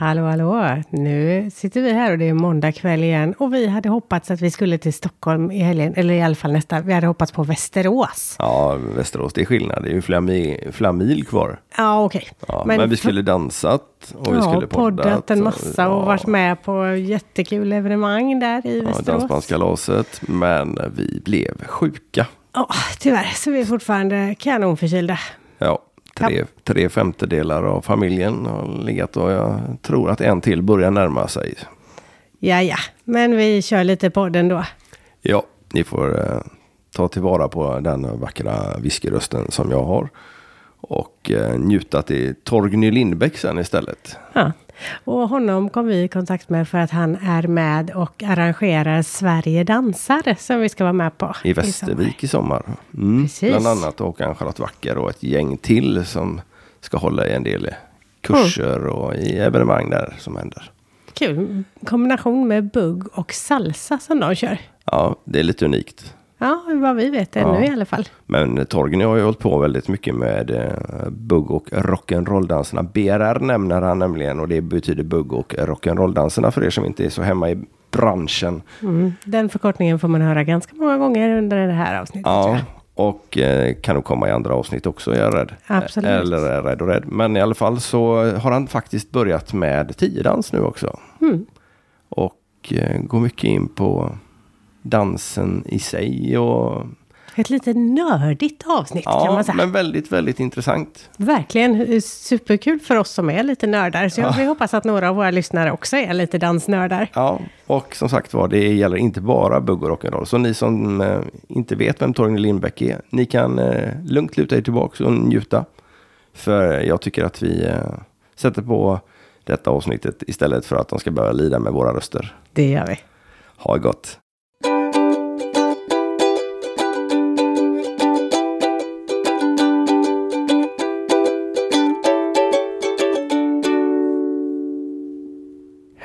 Hallå, hallå! Nu sitter vi här och det är måndag kväll igen. Och vi hade hoppats att vi skulle till Stockholm i helgen, eller i alla fall nästa. Vi hade hoppats på Västerås. Ja, Västerås, det är skillnad. Det är ju flera mil, flera mil kvar. Ja, okej. Ja, men, vi skulle dansat och vi ja, skulle poddat. poddat en massa och ja, varit med på jättekul evenemang där i Ja, Västerås. dansbandskalaset. Men vi blev sjuka. Ja, tyvärr så vi är fortfarande kanonförkylda. Ja, tre, tre femtedelar av familjen har legat och jag tror att en till börjar närma sig. Ja, ja, men vi kör lite podden då. Ja, ni får eh, ta tillvara på den vackra whiskyrösten som jag har. Och eh, njuta till Torgny Lindbäck sen istället. Ja. Och honom kom vi i kontakt med för att han är med och arrangerar Sverige dansar som vi ska vara med på. I Västervik i sommar. Mm. Precis. Bland annat och Ann-Charlotte Wacker och ett gäng till som ska hålla i en del kurser och i evenemang där som händer. Kul kombination med bugg och salsa som de kör. Ja, det är lite unikt. Ja, vad vi vet ännu Ja. i alla fall. Men Torgny har ju hållit på väldigt mycket med eh, bugg och rock'n'roll-danserna. BRR nämner han nämligen och det betyder bugg och rock'n'roll-danserna för er som inte är så hemma i branschen. Mm. Den förkortningen får man höra ganska många gånger under det här avsnittet. Ja, jag. och eh, kan nog komma i andra avsnitt också, är jag rädd. Absolut. Eller är rädd och rädd. Men i alla fall så har han faktiskt börjat med tiodans nu också. Mm. Och eh, går mycket in på dansen i sig och Ett lite nördigt avsnitt kan ja, man säga. men väldigt, väldigt intressant. Verkligen eh, superkul för oss som är lite nördar. Så jag vi hoppas att några av våra lyssnare också är lite dansnördar. Ja, och som sagt var, det gäller inte bara bugg och rock'n'roll. Så ni som eh, inte vet vem Torgny Lindbäck är, ni kan eh, lugnt luta er tillbaka och njuta. För jag tycker att vi eh, sätter på detta avsnittet istället för att de ska börja lida med våra röster. Det gör vi. Ha det gott!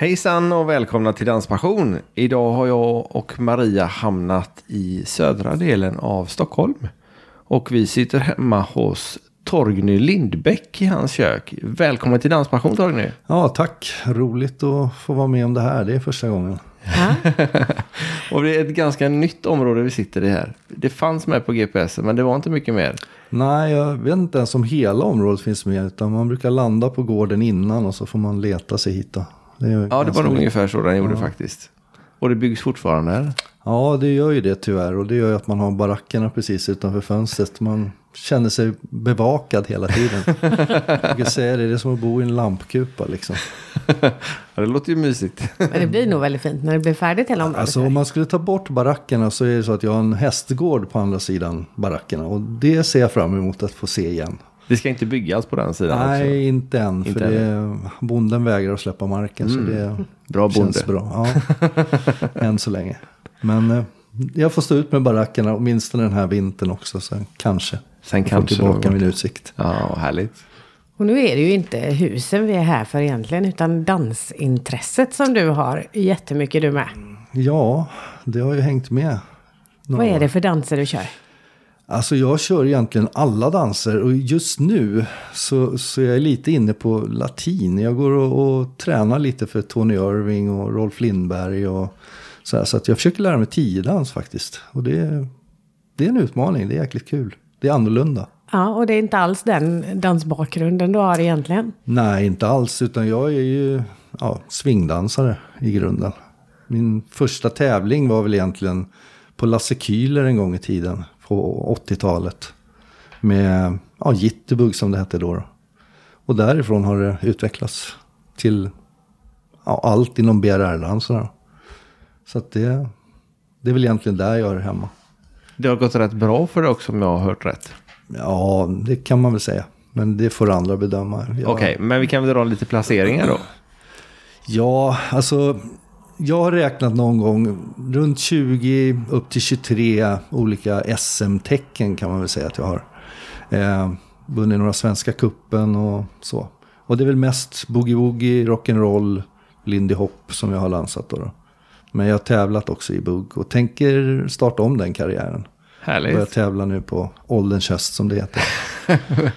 Hejsan och välkomna till Danspassion. Idag har jag och Maria hamnat i södra delen av Stockholm. Och vi sitter hemma hos Torgny Lindbäck i hans kök. Välkommen till Danspassion Torgny. Ja, tack. Roligt att få vara med om det här. Det är första gången. Och det är ett ganska nytt område vi sitter i här. Det fanns med på GPS men det var inte mycket mer. Nej, jag vet inte ens om hela området finns med. Utan man brukar landa på gården innan och så får man leta sig hit. Då. Det Ja, det var nog ungefär så den gjorde faktiskt. Och det byggs fortfarande här. Ja, det gör ju det tyvärr. Och det gör ju att man har barackerna precis utanför fönstret. Man känner sig bevakad hela tiden. jag säga det, det är som att bo i en lampkupa liksom. Ja, det låter ju mysigt. Men det blir nog väldigt fint när det blir färdigt hela området. Alltså om man skulle ta bort barackerna så är det så att jag har en hästgård på andra sidan barackerna. Och det ser jag fram emot att få se igen. Det ska inte byggas på den sidan också. Nej, inte än. För Inte det, bonden vägrar att släppa marken. Så det Bra känns bonde. bra. Ja, än så länge. Men eh, jag får stå ut med barackerna åtminstone den här vintern också. Sen kanske. Sen kanske tillbaka någon- min utsikt. Ja, härligt. Och nu är det ju inte husen vi är här för egentligen, utan dansintresset som du har jättemycket du med. Ja, det har ju hängt med. Vad är det för danser du kör? Alltså jag kör egentligen alla danser och just nu så, så är jag lite inne på latin. Jag går och, och tränar lite för Tony Irving och Rolf Lindberg och så här. Så att jag försöker lära mig tiodans faktiskt. Och det, är- det är en utmaning, det är jäkligt kul. Det är annorlunda. Ja, och det är inte alls den dansbakgrunden du har egentligen. Nej, inte alls. Utan jag är ju ja, swingdansare i grunden. Min första tävling var väl egentligen på Lasse Kühler en gång i tiden. På 80-talet. Med ja, jitterbug som det hette då. Och därifrån har det utvecklats till ja, allt inom BRR-danserna. Så att det, det är väl egentligen där jag är hemma. Det har gått rätt bra för dig också om jag har hört rätt. Ja, det kan man väl säga. Men det får andra bedöma. Jag- Okej, men vi kan väl dra lite placeringar då. Ja, alltså jag har räknat någon gång runt 20 upp till 23 olika SM-tecken kan man väl säga att jag har. Eh, vunnit några svenska kuppen och så. Och det är väl mest boogie-woogie, rock'n'roll, lindy hop som jag har lansat då, då. Men jag har tävlat också i bugg och tänker starta om den karriären. Börjar Härligt. tävla nu på ålderns höst som det heter.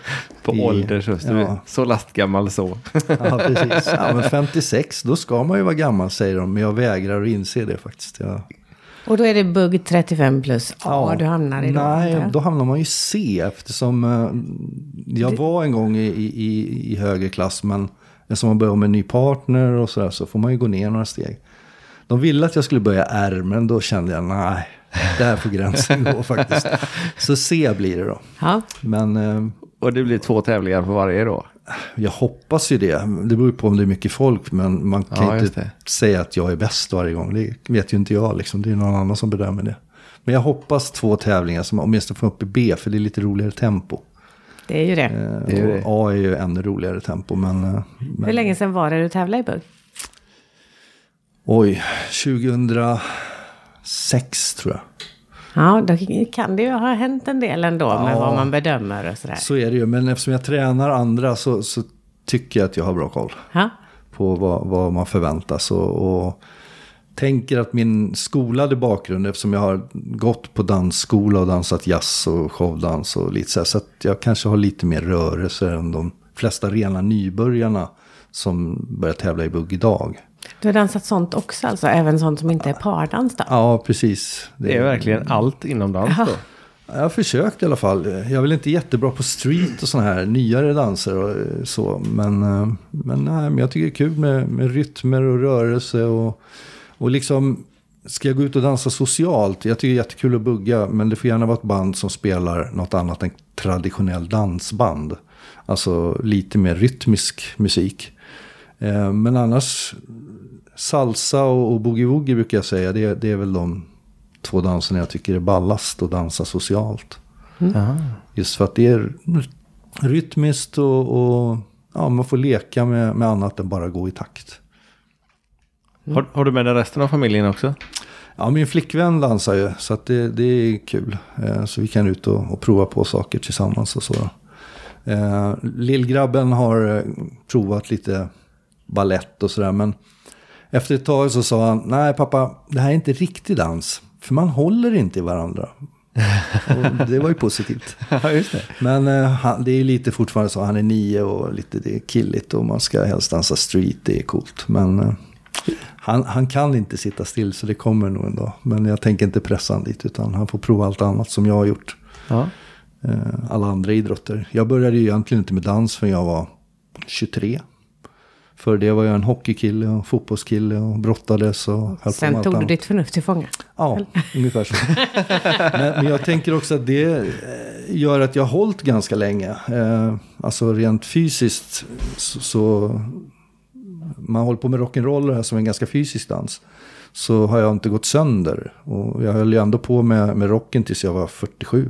På I- ålder så. så, ja. så lastgammal så. Ja, precis. Ja, men 56, då ska man ju vara gammal säger de. Men jag vägrar att inse det faktiskt. Jag, Och då är det bugg 35 plus A du hamnar i då? Nej, jag? då hamnar man ju C eftersom eh, jag var en gång i, i, i högre klass men eftersom man börjar med en ny partner och sådär så får man ju gå ner några steg. De ville att jag skulle börja R men då kände jag nej, där får gränsen gå faktiskt. Så C blir det då. Ja. Men eh, Och det blir två tävlingar på varje då. jag hoppas ju det. Det beror på om det är mycket folk men man kan Ja, inte säga att jag är bäst varje gång. Det vet ju inte jag liksom. Det är någon annan som bedömer det. Men jag hoppas två tävlingar som åtminstone får upp i B för det är lite roligare tempo. Det är ju det. Eh, Det är det. och A är ju ännu roligare tempo, men... eh, men Hur länge sedan var det du tävlade i bugg? Oj, 2006 tror jag. Ja, då kan det ju ha hänt en del ändå med Ja. vad man bedömer och sådär. Så är det ju, men eftersom jag tränar andra så, så tycker jag att jag har bra koll Ja. på vad, vad man förväntas. Och, och tänker att min skolade bakgrund, eftersom jag har gått på dansskola och dansat jazz och showdans och lite så här, så att jag kanske har lite mer rörelse än de flesta rena nybörjarna som börjar tävla i bugg idag. Du har dansat sånt också alltså? Även sånt som inte är pardans då? Ja, precis. Det är verkligen allt inom dans då. Jag har försökt i alla fall. Jag är väl inte jättebra på street och sådana här nyare danser och så. Men, men, nej, men jag tycker det är kul med, med rytmer och rörelse och, och liksom Ska jag gå ut och dansa socialt? Jag tycker det är jättekul att bugga, men det får gärna vara ett band som spelar något annat än traditionell dansband. Alltså lite mer rytmisk musik. Eh, Men annars, salsa och, och boogie-woogie brukar jag säga, det, det är väl de två danserna jag tycker är ballast att dansa socialt. Just för att det är rytmiskt och, och ja, man får leka med, med annat än bara gå i takt. Har, har du med dig resten av familjen också? Ja, min flickvän dansar ju, så att det, det är kul. Eh, så vi kan ut och, och prova på saker tillsammans och så. Eh, Lillgrabben har provat lite ballett och sådär, men efter ett tag så sa han, nej pappa, det här är inte riktig dans, för man håller inte i varandra. och det var ju positivt. Ja, just det. Men eh, han, det är lite fortfarande så, han är nio och lite det är killigt och man ska helst dansa street, det är coolt. Men eh, han, han kan inte sitta still så det kommer nog en dag. Men jag tänker inte pressa honom dit utan han får prova allt annat som jag har gjort. Ja. Eh, alla andra idrotter. Jag började ju egentligen inte med dans förrän jag var 23. För det var jag en hockeykille och fotbollskille och brottades och höll på med Sen allt tog du annat. ditt förnuft till fånga. Ja, ungefär så. men, men jag tänker också att det eh, gör att jag har hållit ganska länge. Eh, alltså rent fysiskt så, så man håller på med rock'n'roll här som en ganska fysisk dans. Så har jag inte gått sönder. Och jag höll ju ändå på med, med rocken tills jag var 47.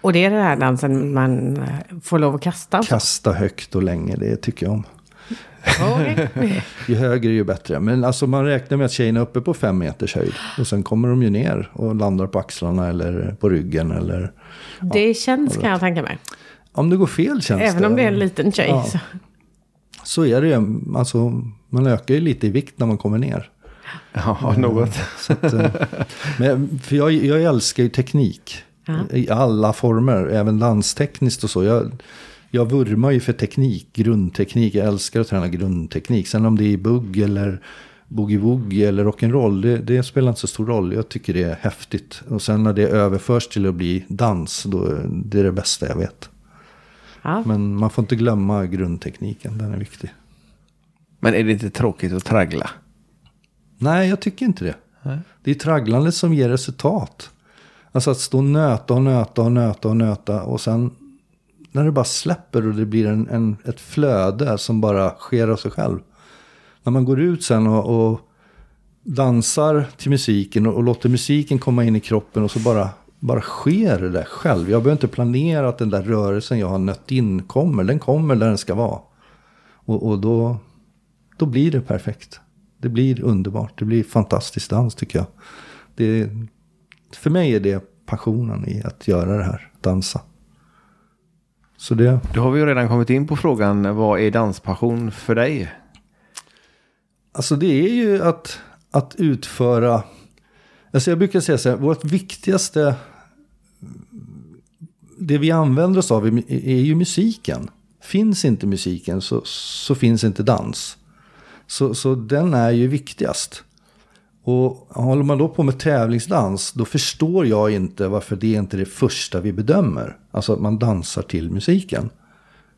Och det är den här dansen man eh, får lov att kasta? Kasta högt och länge, det tycker jag om. Okej. Ju högre ju bättre. Men alltså man räknar med att tjejerna är uppe på fem meters höjd. Och sen kommer de ju ner och landar på axlarna eller på ryggen. Eller Det känns kan jag tänka mig. om det går fel känns Även om det är en liten tjej. Ja. Så. Så är det ju. Alltså, man ökar ju lite i vikt när man kommer ner. Ja, något. Att, eh, men, för jag, jag älskar ju teknik. I alla former. Även danstekniskt och så. Jag, jag vurmar ju för teknik. Grundteknik. Jag älskar att träna grundteknik. Sen om det är i bugg eller boogie-woogie eller rock'n'roll. Det, det spelar inte så stor roll. Jag tycker det är häftigt. Och sen när det överförs till att bli dans. Då, det är det bästa jag vet. Ja. Men man får inte glömma grundtekniken. Den är viktig. Men är det inte tråkigt att traggla? Nej, jag tycker inte det. Det är tragglandet som ger resultat. Alltså att stå och nöta och nöta och nöta och nöta och sen när det bara släpper och det blir en, en, ett flöde som bara sker av sig själv. När man går ut sen och, och dansar till musiken och, och låter musiken komma in i kroppen och så bara, bara sker det där själv. Jag behöver inte planera att den där rörelsen jag har nött in kommer. Den kommer där den ska vara. Och, och då, då blir det perfekt. Det blir underbart. Det blir fantastisk dans tycker jag. Det, för mig är det passionen i att göra det här. Dansa. Så det, Då har vi ju redan kommit in på frågan vad är danspassion för dig? alltså det är ju att, att utföra. Alltså jag brukar säga så här. Vårt viktigaste det vi använder oss av är, är ju musiken. Finns inte musiken så, så finns inte dans. Så, så den är ju viktigast. Och håller man då på med tävlingsdans, då förstår jag inte varför det är inte är det första vi bedömer. Alltså att man dansar till musiken.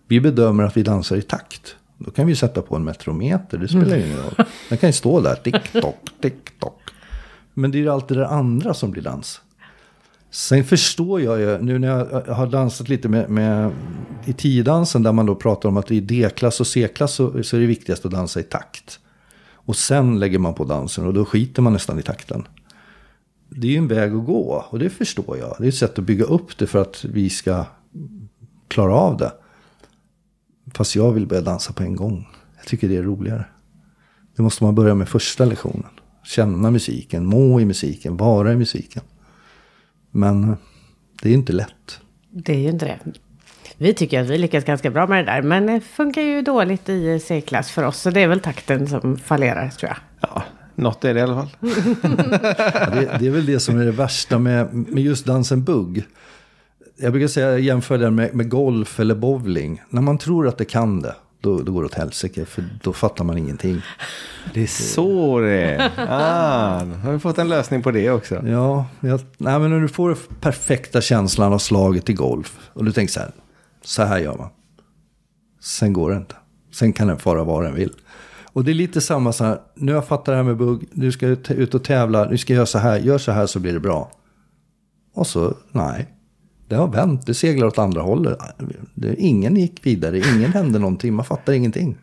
Vi bedömer att vi dansar i takt. Då kan vi sätta på en metrometer, det spelar ingen roll. Den kan ju stå där, tick-tock, tick-tock. Men det är ju alltid det andra som blir dans. Sen förstår jag ju, nu när jag har dansat lite med, med i tiodansen där man då pratar om att i D-klass och C-klass så, så är det viktigast att dansa i takt. Och sen lägger man på dansen och då skiter man nästan i takten. Det är ju en väg att gå och det förstår jag. Det är ett sätt att bygga upp det för att vi ska klara av det. Fast jag vill börja dansa på en gång. Jag tycker det är roligare. Det måste man börja med första lektionen. Känna musiken, må i musiken, vara i musiken. Men det är inte lätt. Det är ju inte det. Vi tycker att vi lyckas ganska bra med det där. Men det funkar ju dåligt i C-klass för oss. Så det är väl takten som fallerar tror jag. Ja, något är det i alla fall. Ja, det, det är väl det som är det värsta med, med just dansen bugg. Jag brukar säga jämför den med, med golf eller bowling. När man tror att det kan det, då, då går det åt helsike. För då fattar man ingenting. Det är så det är. Ah, har vi fått en lösning på det också. Ja, jag, nej, men när du får den perfekta känslan av slaget i golf. Och du tänker så här, så här gör man. Sen går det inte. Sen kan den fara var den vill. Och det är lite samma så här, nu har jag fattat det här med bugg, du ska ut ut och tävla, nu ska jag göra så här, gör så här så blir det bra. Och så, nej. Det har vänt, det seglar åt andra hållet. Det, ingen gick vidare, ingen hände någonting, man fattar ingenting.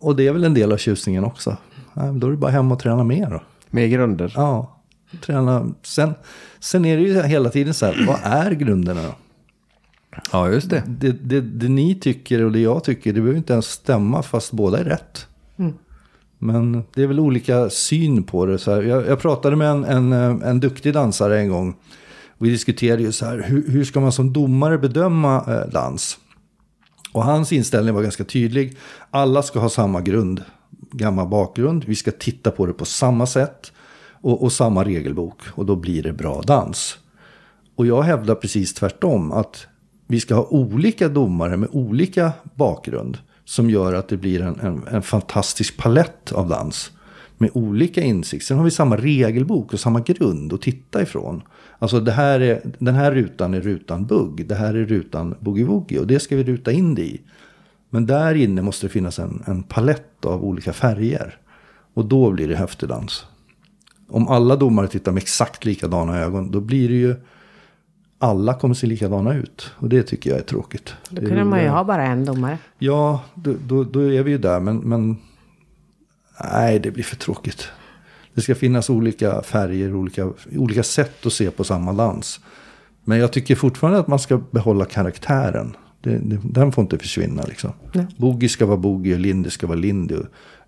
Och det är väl en del av tjusningen också. Nej, då är det bara hem och träna mer då. Med grunder. Ja, träna. Sen, sen är det ju hela tiden så här, vad är grunderna då? Ja, just det. Det, det, det ni tycker och det jag tycker, det behöver inte ens stämma fast båda är rätt. Men det är väl olika syn på det. Så här, jag, jag pratade med en, en, eh, en duktig dansare en gång. Vi diskuterade ju så här, hur, hur ska man som domare bedöma eh, dans? Och hans inställning var ganska tydlig. Alla ska ha samma grund, gammal bakgrund. Vi ska titta på det på samma sätt och, och samma regelbok. Och då blir det bra dans. Och jag hävdar precis tvärtom. Att vi ska ha olika domare med olika bakgrund. Som gör att det blir en, en, en fantastisk palett av dans. Med olika insikter. Sen har vi samma regelbok och samma grund att titta ifrån. Alltså det här är, den här rutan är rutan bugg. Det här är rutan boogie-woogie. Och det ska vi ruta in det i. Men där inne måste det finnas en, en palett av olika färger. Och då blir det höftedans. Om alla domare tittar med exakt likadana ögon. Då blir det ju alla kommer se likadana ut. Och det tycker jag är tråkigt. Då kunde man ju ha bara en domare. Ja, då, då, då är vi ju där. Men, men nej, det blir för tråkigt. Det ska finnas olika färger, olika, olika sätt att se på samma dans. Men jag tycker fortfarande att man ska behålla karaktären. Det, det, den får inte försvinna liksom. Nej. Boogie ska vara boogie och lindy ska vara lindy.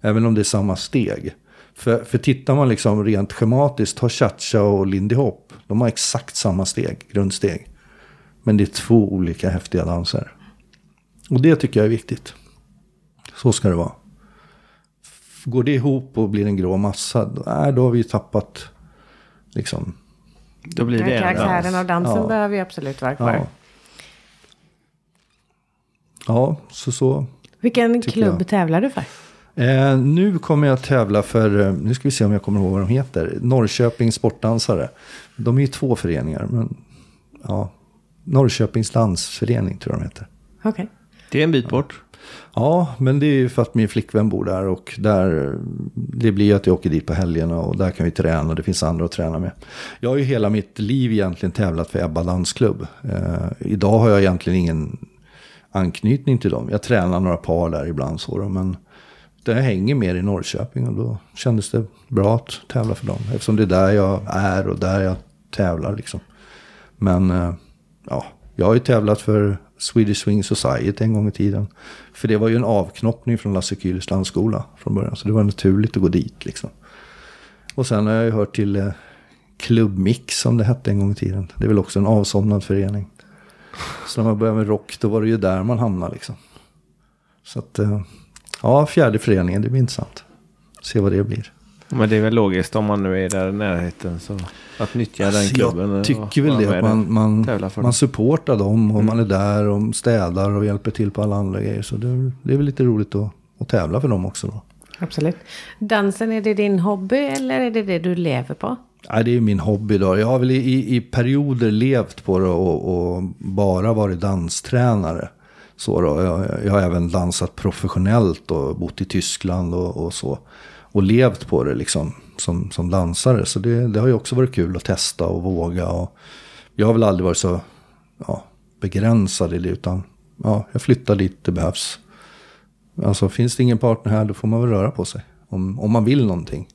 Även om det är samma steg. För, för tittar man liksom rent schematiskt, ta cha-cha och lindy hop. De har exakt samma steg, grundsteg. Men det är två olika häftiga danser. Och det tycker jag är viktigt. Så ska det vara. Går det ihop och blir en grå massa, då, äh, då har vi ju tappat liksom. Då blir det karaktären av dansen Ja. behöver ju absolut vara kvar. Ja, ja så så. Vilken klubb jag. tävlar du för? Eh, nu kommer jag tävla för, eh, nu ska vi se om jag kommer ihåg vad de heter, Norrköpings sportdansare. De är ju två föreningar, men ja, Norrköpings dansförening tror jag de heter. Okej. Det är en bit bort. Ja, men det är ju för att min flickvän bor där och där, det blir ju att jag åker dit på helgerna och där kan vi träna och det finns andra att träna med. Jag har ju hela mitt liv egentligen tävlat för Ebba dansklubb. Eh, idag har jag egentligen ingen anknytning till dem. Jag tränar några par där ibland så då, men det hänger mer i Norrköping och då kändes det bra att tävla för dem. Eftersom det är där jag är och där jag tävlar liksom. Men eh, ja, jag har ju tävlat för Swedish Swing Society en gång i tiden. För det var ju en avknoppning från Lasse Kühlers landskola från början. Så det var naturligt att gå dit liksom. Och sen har jag ju hört till Klubbmix Club Mix som det hette en gång i tiden. Det är väl också en avsomnad förening. Så när man började med rock då var det ju där man hamnade liksom. Så att, eh, ja, fjärde föreningen, det blir intressant. Se vad det blir. Men det är väl logiskt om man nu är där i närheten. Så att nyttja den Alltså, klubben. Jag tycker väl det. Att man, man, man dem. supportar dem och Mm. man är där och städar och hjälper till på alla andra grejer. Så det, det är väl lite roligt att, att tävla för dem också då. Absolut. Dansen, är det din hobby eller är det det du lever på? Nej, det är min hobby då. Jag har väl i, i perioder levt på det och, och bara varit danstränare. Så då. Jag, jag har även dansat professionellt och bott i Tyskland och, och så. Och levt på det liksom som, som dansare. Så det, det har ju också varit kul att testa och våga. Och jag har väl aldrig varit så ja, begränsad i det. Utan ja, jag flyttar dit det behövs. Alltså finns det ingen partner här då får man väl röra på sig. Om, om man vill någonting.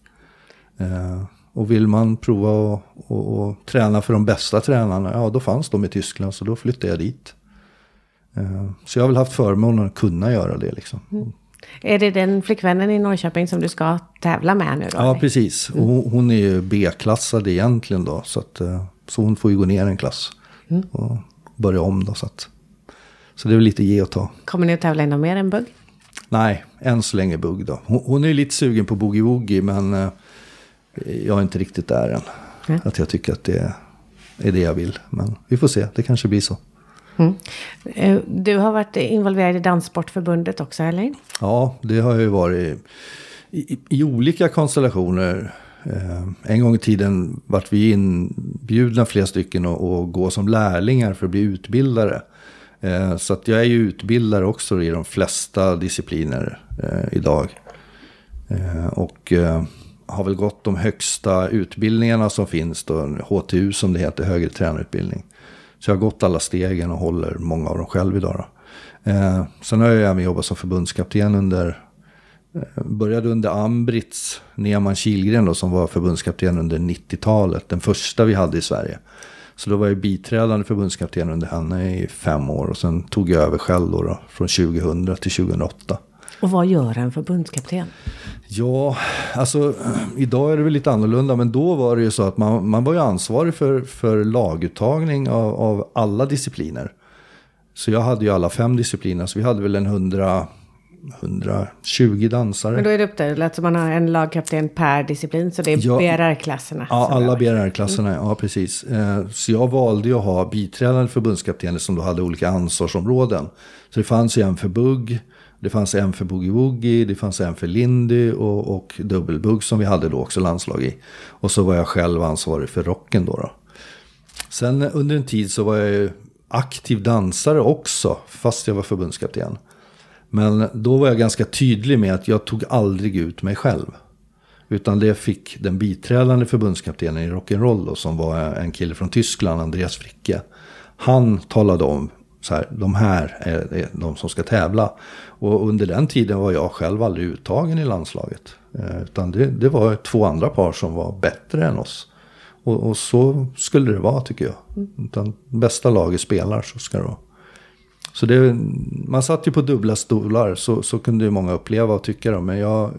Eh, och vill man prova och, och, och träna för de bästa tränarna, ja då fanns de i Tyskland så då flyttade jag dit. Eh, så jag har väl haft förmånen att kunna göra det liksom. Är det den flickvännen i Norrköping som du ska tävla med nu då? Ja, precis. Och hon, hon är ju B-klassad egentligen då. Så, att, eh, så hon får ju gå ner en klass. Och börja om då. Så, att, så det är väl lite ge och ta. Kommer ni att tävla i något mer än bugg? Nej, än så länge bugg då. Hon, hon är ju lite sugen på boogie-woogie men eh, jag är inte riktigt där än. Nej. Att jag tycker att det är det jag vill. Men vi får se, det kanske blir så. Mm. Eh, du har varit involverad i Danssportförbundet också, eller? Ja, det har jag ju varit i, i, i olika konstellationer. Eh, en gång i tiden vart vi inbjudna flera stycken att att gå som lärlingar för att bli utbildare. Eh, så att jag är ju utbildare också i de flesta discipliner eh, idag. Eh, och eh, har väl gått de högsta utbildningarna som finns då, HTU som det heter, högre tränarutbildning. Så jag har gått alla stegen och håller många av dem själv idag. Då. Eh, sen har jag även jobbat som förbundskapten under, eh, började under Ambrits Neman Kilgren då, som var förbundskapten under 90-talet, den första vi hade i Sverige. Så då var jag biträdande förbundskapten under henne i fem år och sen tog jag över själv då, då från 2000 till 2008. Och vad gör en förbundskapten? Ja, alltså idag är det väl lite annorlunda, men då var det ju så att man, man var ju ansvarig för, för laguttagning av, av alla discipliner. Så jag hade ju alla fem discipliner, så vi hade väl en 100, 120 dansare. Men då är det uppdelat så man har en lagkapten per disciplin. Så det är Ja. BRR-klasserna. Ja, som alla BRR-klasserna, ja precis. Eh, Så jag valde ju att ha biträdande förbundskaptener som då hade olika ansvarsområden. Så det fanns ju en för bugg, det fanns en för boogie-woogie, det fanns en för lindy och, och dubbelbugg som vi hade då också landslag i. Och så var jag själv ansvarig för rocken då. då. Sen under en tid så var jag ju aktiv dansare också, fast jag var förbundskapten. Men då var jag ganska tydlig med att jag tog aldrig ut mig själv. Utan det fick den biträdande förbundskaptenen i rock'n'roll då, som var en kille från Tyskland, Andreas Fricke. Han talade om så här, de här är, de som ska tävla. Och under den tiden var jag själv aldrig uttagen i landslaget. Eh, utan det, det var två andra par som var bättre än oss. Och, och så skulle det vara tycker jag. Utan bästa laget spelar så ska det vara. Så det, man satt ju på dubbla stolar, så, så kunde ju många uppleva och tycka. Då, men jag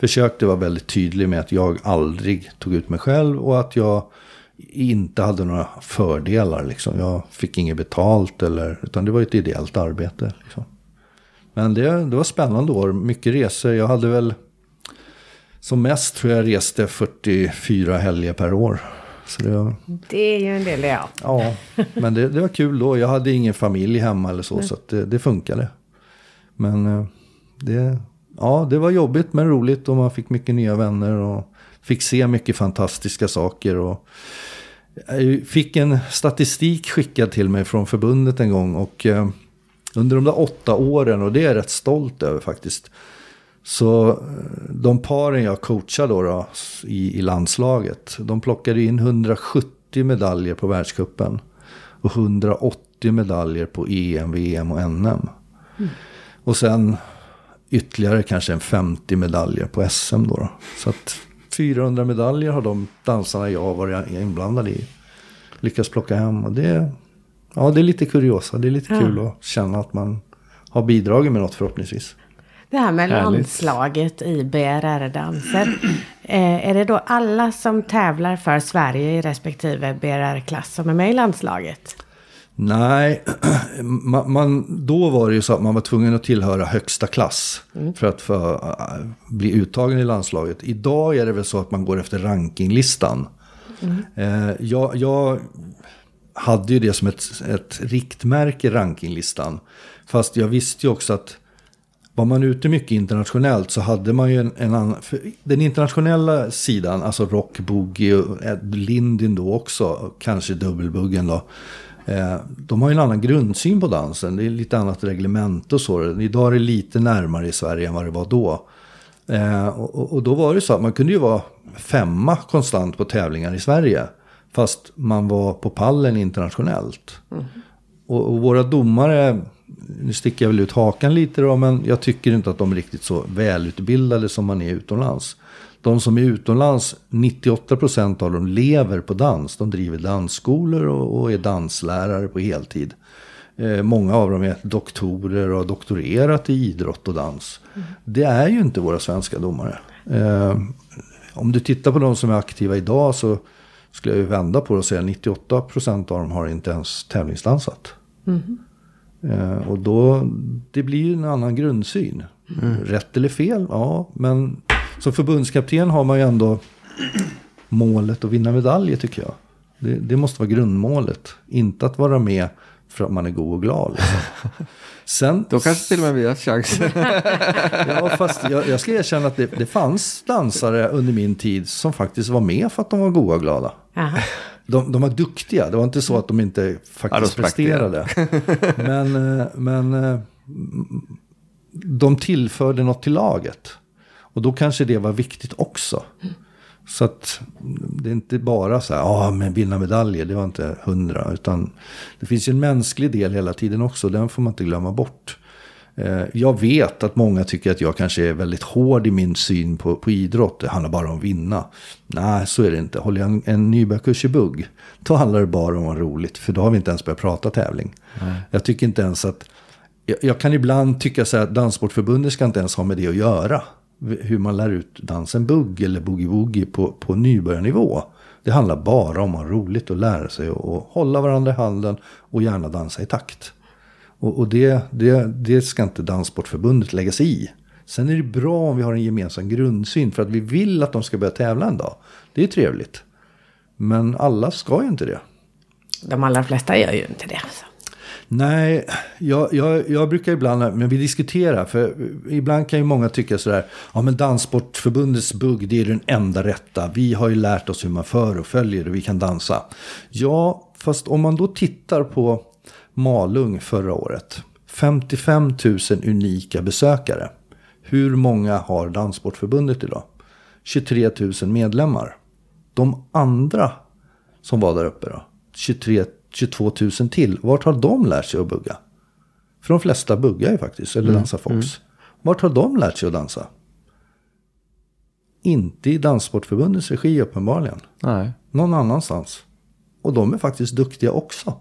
försökte vara väldigt tydlig med att jag aldrig tog ut mig själv och att jag inte hade några fördelar. Liksom. Jag fick inget betalt, eller, utan det var ett ideellt arbete. Liksom. Men det, det var spännande år, mycket resor. Jag hade väl som mest tror jag reste 44 helger per år. Så det var, Det är ju en del, ja. Ja, men det, det var kul då. Jag hade ingen familj hemma eller så, så att det, det funkade. Men eh, det, ja, det var jobbigt men roligt och man fick mycket nya vänner och fick se mycket fantastiska saker. Och jag fick en statistik skickad till mig från förbundet en gång och eh, under de där åtta åren, och det är jag rätt stolt över faktiskt, så eh, de paren jag coachade då, då i, i landslaget, de plockade in 170 medaljer på världskuppen och 180 medaljer på EM, VM och NM. Och sen ytterligare kanske en 50 medaljer på SM då. då. Så att 400 medaljer har de dansarna jag har varit inblandad i lyckats plocka hem. Och det, ja, det är lite kuriosa, det är lite Ja. kul att känna att man har bidragit med något förhoppningsvis. Det här med Härligt. landslaget i BRR-danser. Eh, är det då alla som tävlar för Sverige i respektive BRR-klass som är med i landslaget? Nej, man, man, då var det ju så att man var tvungen att tillhöra högsta klass för att få äh, bli uttagen i landslaget. Idag är det väl så att man går efter rankinglistan. Eh, jag, jag hade ju det som ett, ett riktmärke, rankinglistan. Fast jag visste ju också att var man ute mycket internationellt så hade man ju en, en annan... Den internationella sidan, alltså rock, boogie och Lindin då också, kanske dubbelbuggen då. Eh, de har ju en annan grundsyn på dansen. Det är lite annat reglement och så. Idag är det lite närmare i Sverige än vad det var då. Eh, och, och, då var det så att man kunde ju vara femma konstant på tävlingar i Sverige. Fast man var på pallen internationellt. Mm. Och, och, våra domare, nu sticker jag väl ut hakan lite då, men jag tycker inte att de är riktigt så välutbildade som man är utomlands. De som är utomlands, 98% av dem lever på dans. De driver dansskolor och, är danslärare på heltid. Eh, många av dem är doktorer och har doktorerat i idrott och dans. Mm. Det är ju inte våra svenska domare. Eh, om du tittar på de som är aktiva idag så skulle jag ju vända på det och säga 98% av dem har inte ens tävlingsdansat. Mm. Och då, det blir ju en annan grundsyn. Mm. Rätt eller fel, ja, men som förbundskapten har man ju ändå målet att vinna medaljer tycker jag. Det, det, måste vara grundmålet. Inte att vara med för att man är god och glad. Liksom. Sen, Då kanske till och med vi har chans. ja, fast jag, jag ska erkänna att det, det, fanns dansare under min tid som faktiskt var med för att de var goda och glada. De, de, var duktiga, det var inte så att de inte faktiskt ja, presterade. men, eh, men eh, de tillförde något till laget. Och då kanske det var viktigt också. Så att det är inte bara så här, ja men vinna medaljer, det var inte hundra. Utan det finns ju en mänsklig del hela tiden också, den får man inte glömma bort. Eh, jag vet att många tycker att jag kanske är väldigt hård i min syn på, på idrott. Det handlar bara om att vinna. Nej, så är det inte. Håller jag en, en nybörjarkurs i bugg, då handlar det bara om att roligt. För då har vi inte ens börjat prata tävling. Nej. Jag tycker inte ens att... Jag, jag kan ibland tycka så här att Danssportförbundet ska inte ens ha med det att göra hur man lär ut dansen bugg eller boogie-woogie på, på nybörjarnivå. Det handlar bara om att ha roligt och lära sig och hålla varandra i handen och gärna dansa i takt. Och, och det, det, det ska inte Danssportförbundet lägga sig i. Sen är det bra om vi har en gemensam grundsyn för att vi vill att de ska börja tävla en dag. Det är trevligt. Men alla ska ju inte det. De allra flesta gör ju inte det. Så. Nej, jag, jag, jag, brukar ibland, men vi diskuterar, för ibland kan ju många tycka sådär, ja men Danssportförbundets bugg, det är den enda rätta. Vi har ju lärt oss hur man för och följer och vi kan dansa. Ja, fast om man då tittar på Malung förra året, 55 000 unika besökare. Hur många har Danssportförbundet idag? 23 000 medlemmar. De andra som var där uppe då? 23 22 000 till. Vart har de lärt sig att bugga? För de flesta buggar ju faktiskt, eller mm. dansar fox. Mm. Vart har de lärt sig att dansa? Inte i Danssportförbundets regi uppenbarligen. Nej. Någon annanstans. Och de är faktiskt duktiga också.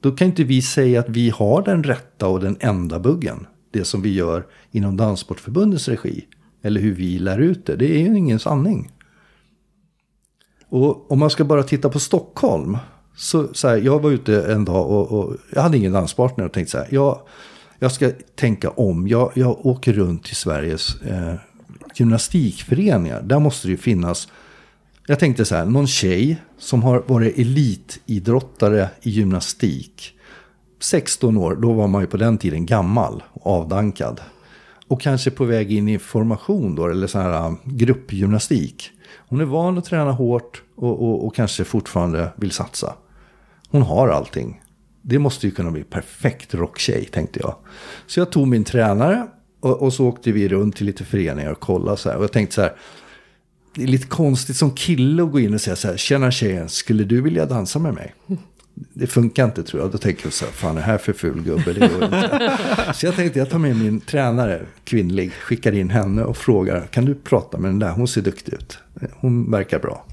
Då kan inte vi säga att vi har den rätta och den enda buggen. Det som vi gör inom Danssportförbundets regi. Eller hur vi lär ut det. Det är ju ingen sanning. Och om man ska bara titta på Stockholm så, så här, jag var ute en dag och, och, jag hade ingen danspartner och tänkte så här. Jag, jag ska tänka om. Jag, jag åker runt till Sveriges eh, gymnastikföreningar. Där måste det ju finnas. Jag tänkte så här. Någon tjej som har varit elitidrottare i gymnastik. 16 år, då var man ju på den tiden gammal och avdankad. Och kanske på väg in i formation då, eller så här eh, gruppgymnastik. Hon är van att träna hårt och, och, och kanske fortfarande vill satsa. Hon har allting. Det måste ju kunna bli perfekt rocktjej, tänkte jag. Så jag tog min tränare och, och, så åkte vi runt till lite föreningar och kollade så här. Och jag tänkte så här, det är lite konstigt som kille att gå in och säga så här, tjena tjejen, skulle du vilja dansa med mig? Det funkar inte tror jag. Då tänker jag så här, fan är det här för ful gubbe? Det går inte. Så jag tänkte, jag tar med min tränare, kvinnlig, skickar in henne och frågar, kan du prata med den där? Hon ser duktig ut. Hon verkar bra.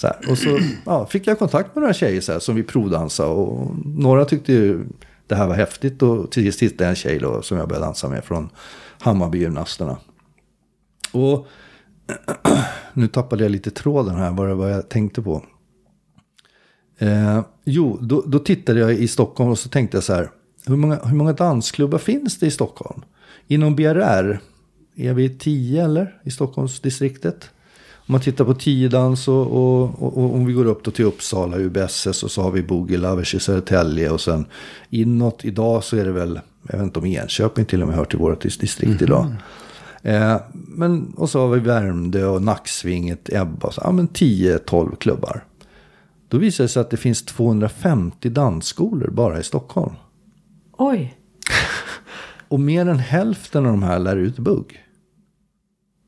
Så här. Och så ja, fick jag kontakt med några tjejer så här, som vi provdansade. Och några tyckte ju det här var häftigt. Och till sist hittade jag en tjej då, som jag började dansa med från Hammarbygymnasterna. Och nu tappade jag lite tråden här, vad det var jag tänkte på. Eh, jo, då, då tittade jag i Stockholm och så tänkte jag så här. Hur många, hur många dansklubbar finns det i Stockholm? Inom BRR, är vi tio eller? I Stockholmsdistriktet? Om man tittar på tiodans och, och, och, och om vi går upp då till Uppsala, UBSS och så har vi Boogie Lovers i Södertälje och sen inåt idag så är det väl, jag vet inte om Enköping till och med hör till vårt distrikt idag. Eh, men, och så har vi Värmdö och Nacksvinget, Ebba, så, ja men 10-12 klubbar. Då visar det sig att det finns 250 dansskolor bara i Stockholm. Oj. Och mer än hälften av de här lär ut bugg.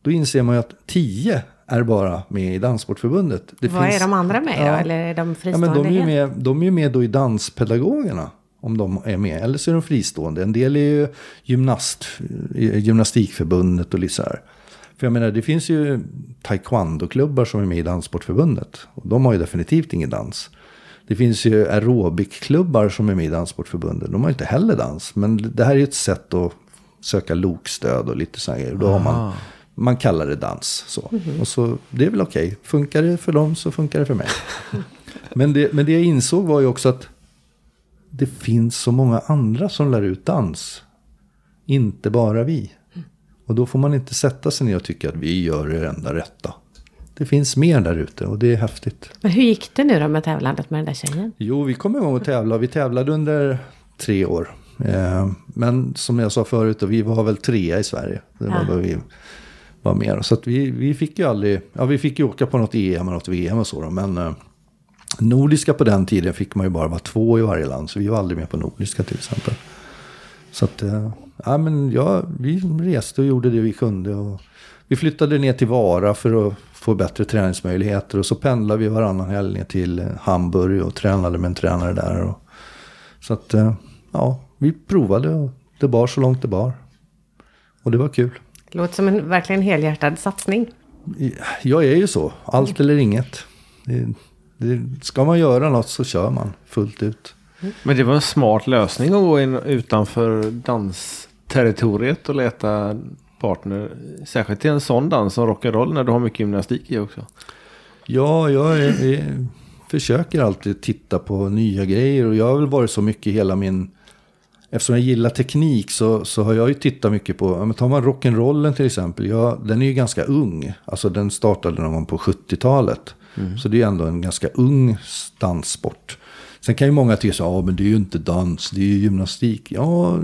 Då inser man ju att 10 är bara med i Danssportförbundet. Det Vad finns- är de andra med då? Ja. Eller är de Ja, fristående men de är ju med, de är ju med då i Danspedagogerna. Om de är med. Eller så är de fristående. En del är ju gymnast, Gymnastikförbundet och lite så här. För jag menar, det finns ju taekwondo-klubbar som är med i Danssportförbundet. Och de har ju definitivt ingen dans. Det finns ju aerobikklubbar som är med i Danssportförbundet. De har inte heller dans. Men det här är ju ett sätt att söka lokstöd och lite så här. Då har man, man kallar det dans. Så. Och så, det är väl okej. Funkar det för dem så funkar det för mig. Men det, men det jag insåg var ju också att det finns så många andra som lär ut dans. Inte bara vi. Och då får man inte sätta sig ner och tycka att vi gör det enda rätta. Det finns mer där ute och det är häftigt. Men hur gick det nu då med tävlandet med den där tjejen? Jo, vi kom igång och tävla. Vi tävlade under tre år. Eh, men som jag sa förut, då, vi var väl trea i Sverige. Det var Ja. vi var med. Så att vi, vi fick ju aldrig, ja vi fick ju åka på något EM och något VM och så då. Men eh, nordiska på den tiden fick man ju bara vara två i varje land. Så vi var aldrig med på nordiska till exempel. Så att, eh, ja men ja, vi reste och gjorde det vi kunde. Och vi flyttade ner till Vara för att få bättre träningsmöjligheter. Och så pendlade vi varannan helg ner till eh, Hamburg och tränade med en tränare där. Och, så att, eh, ja, vi provade och det bar så långt det bar. Och det var kul. Låter som en verkligen helhjärtad satsning. Jag är ju så, allt eller inget. Det, det, ska man göra något så kör man fullt ut. Men det var en smart lösning att gå in utanför dansterritoriet och leta partner. Särskilt till en sån dans som rock'n'roll när du har mycket gymnastik i också. Ja, jag är, är, försöker alltid titta på nya grejer och jag har väl varit så mycket hela min... Eftersom jag gillar teknik så, så har jag ju tittat mycket på, ja, men tar man rock'n'rollen till exempel, ja, den är ju ganska ung. Alltså den startade någon gång på 70-talet. Så det är ändå en ganska ung danssport. Sen kan ju många tycka så, ja men det är ju inte dans, det är ju gymnastik. Ja,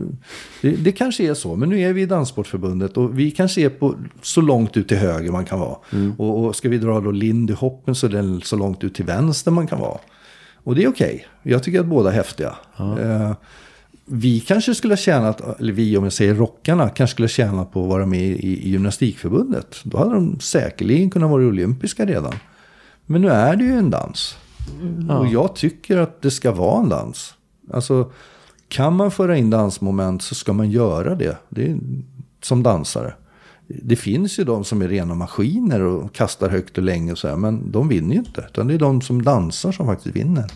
det, det kanske är så, men nu är vi i Danssportförbundet och vi kanske är på så långt ut till höger man kan vara. Och, och ska vi dra då Lindy Hoppen så är den så långt ut till vänster man kan vara. Och det är okej. Jag tycker att båda är häftiga. Eh, vi kanske skulle ha tjänat, eller vi om jag säger rockarna, kanske skulle ha tjänat på att vara med i, i gymnastikförbundet. Då hade de säkerligen kunnat vara olympiska redan. Men nu är det ju en dans. Och jag tycker att det ska vara en dans. Alltså, kan man föra in dansmoment så ska man göra det. det är, som dansare. Det finns ju de som är rena maskiner och kastar högt och länge och så här, men de vinner ju inte. Utan det är de som dansar som faktiskt vinner.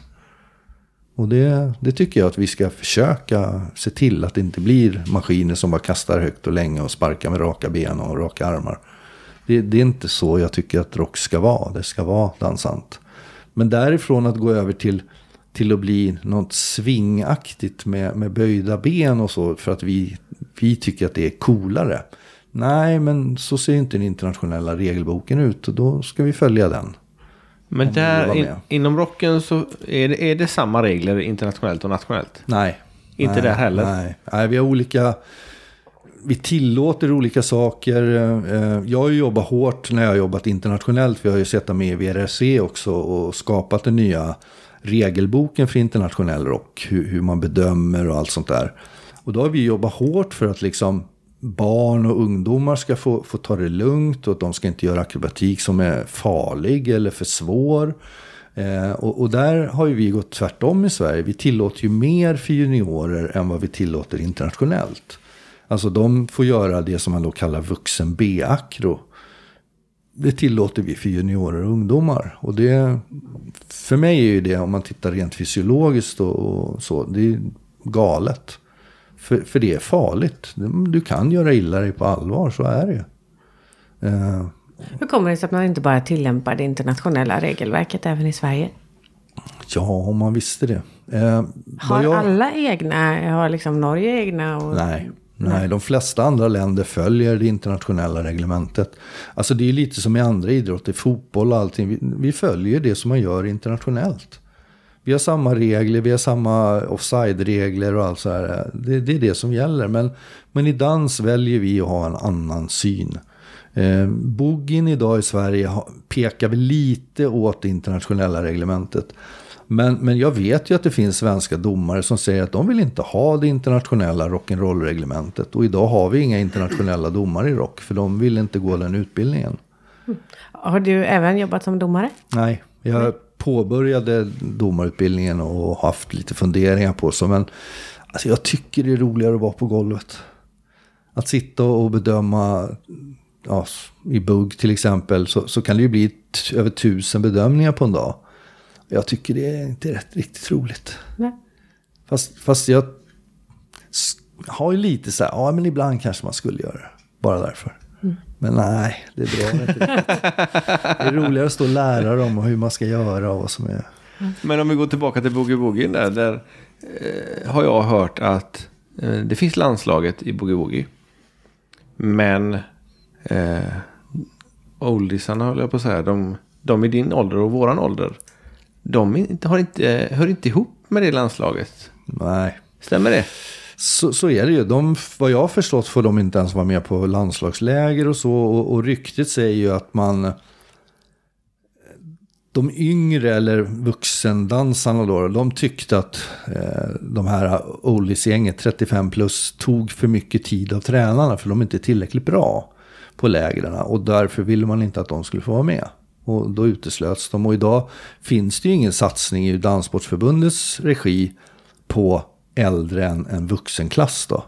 Och det, det tycker jag att vi ska försöka se till att det inte blir maskiner som bara kastar högt och länge och sparkar med raka ben och raka armar. Det, det är inte så jag tycker att rock ska vara. Det ska vara dansant. Men därifrån att gå över till, till att bli något svingaktigt med, med böjda ben och så för att vi, vi tycker att det är coolare. Nej, men så ser inte den internationella regelboken ut och då ska vi följa den. Men där in, inom rocken så är det, är det samma regler internationellt och nationellt. Nej. Inte nej, där heller. Nej. nej, vi har olika... Vi tillåter olika saker. Eh, Jag har ju jobbat hårt när jag har jobbat internationellt. Vi har ju sett med i VRC också och skapat den nya regelboken för internationell rock. Hur, hur man bedömer och allt sånt där. Och då har vi jobbat hårt för att liksom barn och ungdomar ska få, få ta det lugnt och att de ska inte göra akrobatik som är farlig eller för svår. Eh, och, och där har ju vi gått tvärtom i Sverige. Vi tillåter ju mer för juniorer än vad vi tillåter internationellt. Alltså de får göra det som man då kallar vuxen B-akro. Det tillåter vi för juniorer och ungdomar. Och det, för mig är ju det, om man tittar rent fysiologiskt och, och så, det är galet. För, för det är farligt. Du kan göra illa dig på allvar, så är det. Eh, Hur kommer det sig att man inte bara tillämpar det internationella regelverket även i Sverige? Ja, om man visste det. Eh, Har jag- alla egna, har liksom Norge egna? Och... Nej, nej, de flesta andra länder följer det internationella reglementet. Alltså det är lite som i andra idrotter, fotboll och allting. Vi, vi följer det som man gör internationellt. Vi har samma regler, vi har samma offside-regler och allt så här. Det, det är det som gäller. Men, men i dans väljer vi att ha en annan syn. Eh, Boogien idag i Sverige pekar väl lite åt det internationella reglementet. Men, men jag vet ju att det finns svenska domare som säger att de vill inte ha det internationella rock'n'roll-reglementet. Och idag har vi inga internationella domare i rock, för de vill inte gå den utbildningen. Har du även jobbat som domare? Nej, jag påbörjade domarutbildningen och haft lite funderingar på så. Men alltså, jag tycker det är roligare att vara på golvet. Att sitta och bedöma, ja, i bugg till exempel, så, så kan det ju bli över tusen bedömningar på en dag. Jag tycker det är inte rätt, riktigt roligt. Nej. Fast, fast jag har ju lite så här, ja men ibland kanske man skulle göra det. Bara därför. Men nej, det drar inte. Det är roligare att stå och lära dem hur man ska göra och vad som är... Men om vi går tillbaka till Boogie Woogie där. Där eh, har jag hört att eh, det finns landslaget i Boogie Woogie. Men eh, oldiesarna höll jag på att säga. De, de i din ålder och våran ålder. De inte, har inte, hör inte ihop med det landslaget. Nej, Stämmer det? Så, så är det ju. De, vad jag har förstått får de inte ens vara med på landslagsläger och så. Och, och ryktet säger ju att man... De yngre eller vuxendansarna då, de tyckte att eh, de här oldiesgänget 35 plus tog för mycket tid av tränarna för de är inte tillräckligt bra på lägren. Och därför ville man inte att de skulle få vara med. Och då uteslöts de. Och idag finns det ju ingen satsning i Danssportsförbundets regi på äldre än en vuxenklass då.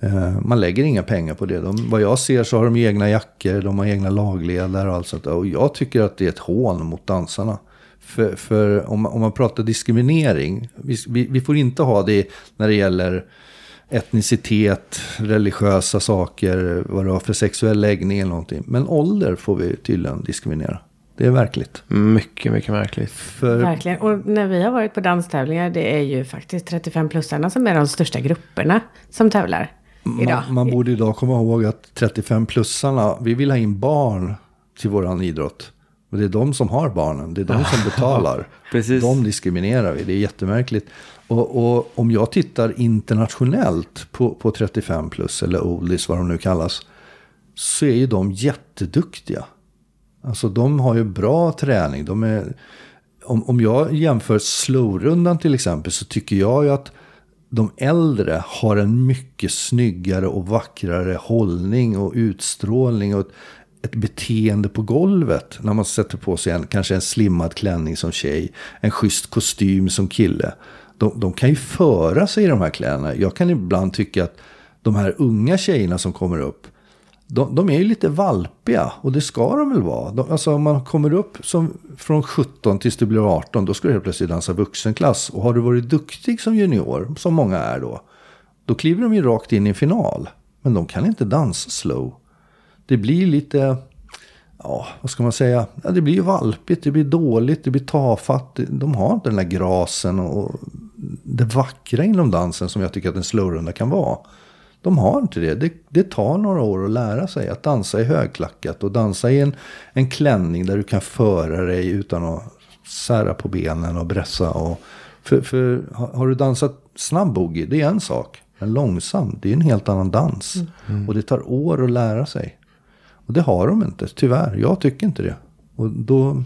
Eh, man lägger inga pengar på det. De, vad jag ser så har de egna jackor, de har egna lagledare och allt sånt. Och jag tycker att det är ett hån mot dansarna. För, för om, man- om man pratar diskriminering, vi, vi, vi får inte ha det när det gäller etnicitet, religiösa saker, vad det var för sexuell läggning eller någonting. Men ålder får vi tydligen diskriminera. Det är verkligt. Mycket, mycket märkligt. För, Verkligen. Och när vi har varit på danstävlingar, det är ju faktiskt 35-plussarna som är de största grupperna som tävlar idag. Man, man borde idag komma ihåg att 35-plussarna, vi vill ha in barn till våran idrott. Och det är de som har barnen, det är de som betalar. Precis. De diskriminerar vi, det är jättemärkligt. Och, och om jag tittar internationellt på, på 35 plus, eller oldies vad de nu kallas, så är ju de jätteduktiga. Alltså de har ju bra träning. De är, om, om jag jämför slowrundan till exempel så tycker jag ju att de äldre har en mycket snyggare och vackrare hållning och utstrålning och ett, ett beteende på golvet. När man sätter på sig en, kanske en slimmad klänning som tjej, en schysst kostym som kille. De, de kan ju föra sig i de här kläderna. Jag kan ibland tycka att de här unga tjejerna som kommer upp, de, de är ju lite valpiga och det ska de väl vara. De, alltså om man kommer upp som, från 17 tills du blir 18 då ska du helt plötsligt dansa vuxenklass. Och har du varit duktig som junior, som många är då, då kliver de ju rakt in i en final. Men de kan inte dansa slow. Det blir lite, ja vad ska man säga, ja, det blir ju valpigt, det blir dåligt, det blir tafatt. De har inte den där grasen och det vackra inom dansen som jag tycker att en slowrunda kan vara. De har inte det. det. Det tar några år att lära sig att dansa i högklackat och dansa i en, en klänning där du kan föra dig utan att sära på benen och bressa. Och, för, för har du dansat snabb boogie, det är en sak. Men långsam, det är en helt annan dans. Och det tar år att lära sig. Och det har de inte, tyvärr. Jag tycker inte det. Och då,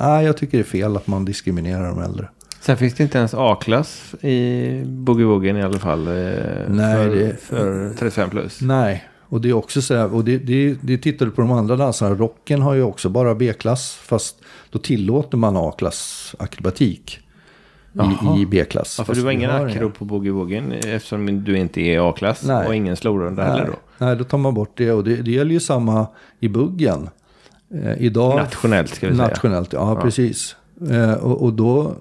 nej, jag tycker det är fel att man diskriminerar de äldre. Sen finns det inte ens A-klass i Boogie Woogien i alla fall. Eh, Nej, för, det- för 35 plus. Nej, och det är också så här, och det, det, det tittar du på de andra dansarna, rocken har ju också bara B-klass, fast då tillåter man A-klass akrobatik Jaha. i, i B-klass. Ja, för du var ingen akro på Boogie Woogien eftersom du inte är A-klass och ingen slowrunda heller då. nej, då tar man bort det. Och det, det gäller ju samma i buggen. Eh, idag, Nationellt ska vi säga. Nationellt, ja, precis. Eh, och, och då,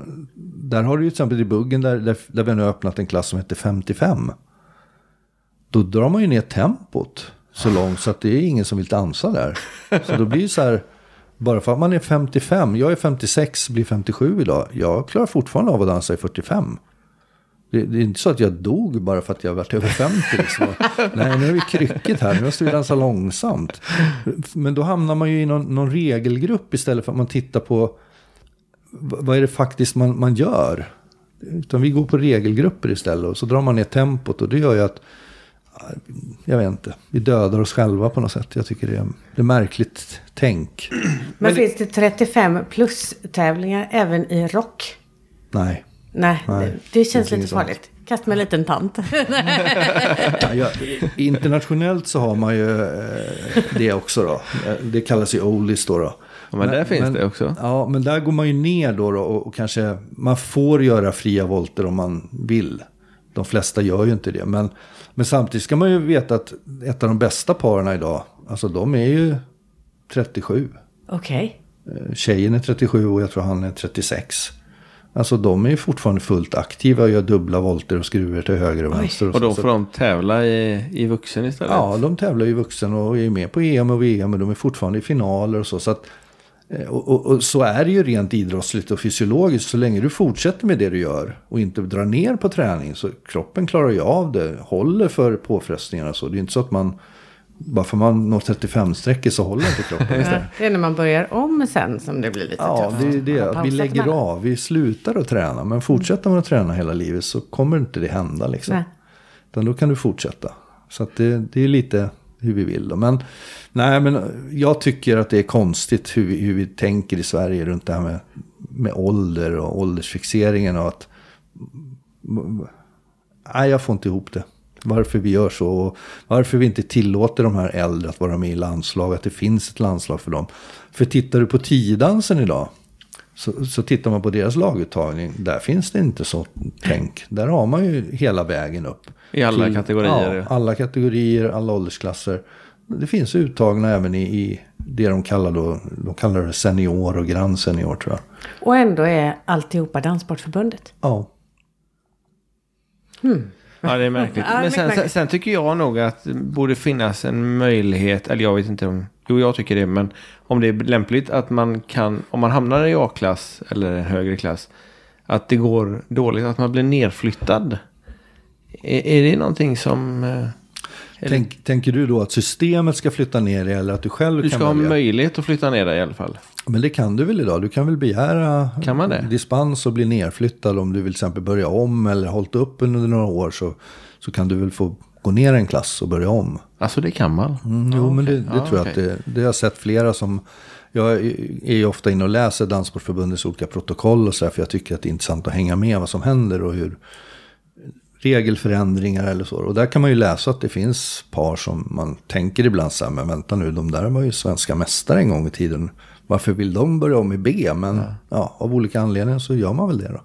där har du ju till exempel i buggen där, där, där vi har nu öppnat en klass som heter 55. Då drar man ju ner tempot så långt så att det är ingen som vill dansa där. Så då blir det så här, Bara för att man är 55, jag är 56, blir 57 idag. Jag klarar fortfarande av att dansa i 45. Det, det är inte så att jag dog bara för att jag varit över 50. Liksom. Nej, nu är vi krycket här, nu måste vi dansa långsamt. Men då hamnar man ju i någon, någon regelgrupp istället för att man tittar på vad är det faktiskt man, man gör. Utan vi går på regelgrupper istället och så drar man ner tempot och det gör ju att jag vet inte, vi dödar oss själva på något sätt. Jag tycker det är, det är märkligt tänk. Men, finns det 35 plus tävlingar även i rock? Nej. Nej, Nej, det, det känns finns lite inget sånt. farligt. Kast med en liten tant. Ja, internationellt så har man ju eh, det också då. Det kallas ju oldies då. då. Ja, men där finns det också. Ja, men där går man ju ner då, då och, och kanske man får göra fria volter om man vill. De flesta gör ju inte det. Men, men samtidigt ska man ju veta att ett av de bästa paren idag, alltså de är ju 37. Okej. Eh, Tjejen är 37 och jag tror han är 36. Alltså de är ju fortfarande fullt aktiva och gör dubbla volter och skruvar till höger och vänster. Och så. då får de tävla i, i vuxen istället? Ja, de tävlar ju vuxen och är med på EM och VM. Men de är fortfarande i finaler och så. så att, eh, och, och, och så är det ju rent idrottsligt och fysiologiskt. Så länge du fortsätter med det du gör och inte drar ner på träning. Så kroppen klarar ju av det. Håller för påfrestningarna så. Det är inte så att man... Bara för man når 35-strecket så håller inte kroppen. Ja, Det är när man börjar om sen som det blir lite Ja, tufft. det är det. Att vi lägger av. Vi slutar att träna. Men fortsätter man att träna hela livet så kommer inte det hända. Liksom. Nej. Utan då kan du fortsätta. Så det, det är lite hur vi vill. Då. Men, nej, men jag tycker att det är konstigt hur vi, hur vi tänker i Sverige runt det här med, med ålder och åldersfixeringen. Och att, nej, jag får inte ihop det. Varför vi gör så och varför vi inte tillåter de här äldre att vara med i landslag. Att det finns ett landslag för dem. För tittar du på tiodansen idag. Så, så tittar man på deras laguttagning. Där finns det inte så tänk. Där har man ju hela vägen upp. I alla kategorier. Ja, alla kategorier, alla åldersklasser. Det finns uttagna även i, i det de kallar, då, de kallar det senior och grand senior tror jag. Och ändå är alltihopa Danssportförbundet. Ja, Ja, det är märkligt. Men sen, sen tycker jag nog att det borde finnas en möjlighet, eller jag vet inte om, jo jag tycker det, men om det är lämpligt att man kan, om man hamnar i A-klass eller en högre klass, att det går dåligt, att man blir nerflyttad. Är, är det någonting som... eh, Tänk, tänker du då att systemet ska flytta ner dig eller att du själv Du kan ska ha välja? möjlighet att flytta ner dig i alla fall. Men det kan du väl idag? Du kan väl begära Kan dispens och bli nerflyttad om du vill till exempel börja om eller hållit upp under några år så, så kan du väl få gå ner en klass och börja om. Alltså det kan man. Mm, jo, men det, det Ja, tror jag okej. att det, det har jag sett flera som... Jag är ju ofta inne och läser Danssportförbundets olika protokoll och så här, för jag tycker att det är intressant att hänga med vad som händer och hur regelförändringar eller så. Och där kan man ju läsa att det finns par som man tänker ibland så här, men vänta nu, de där var ju svenska mästare en gång i tiden. Varför vill de börja om i B? Men ja. av olika anledningar så gör man väl det då.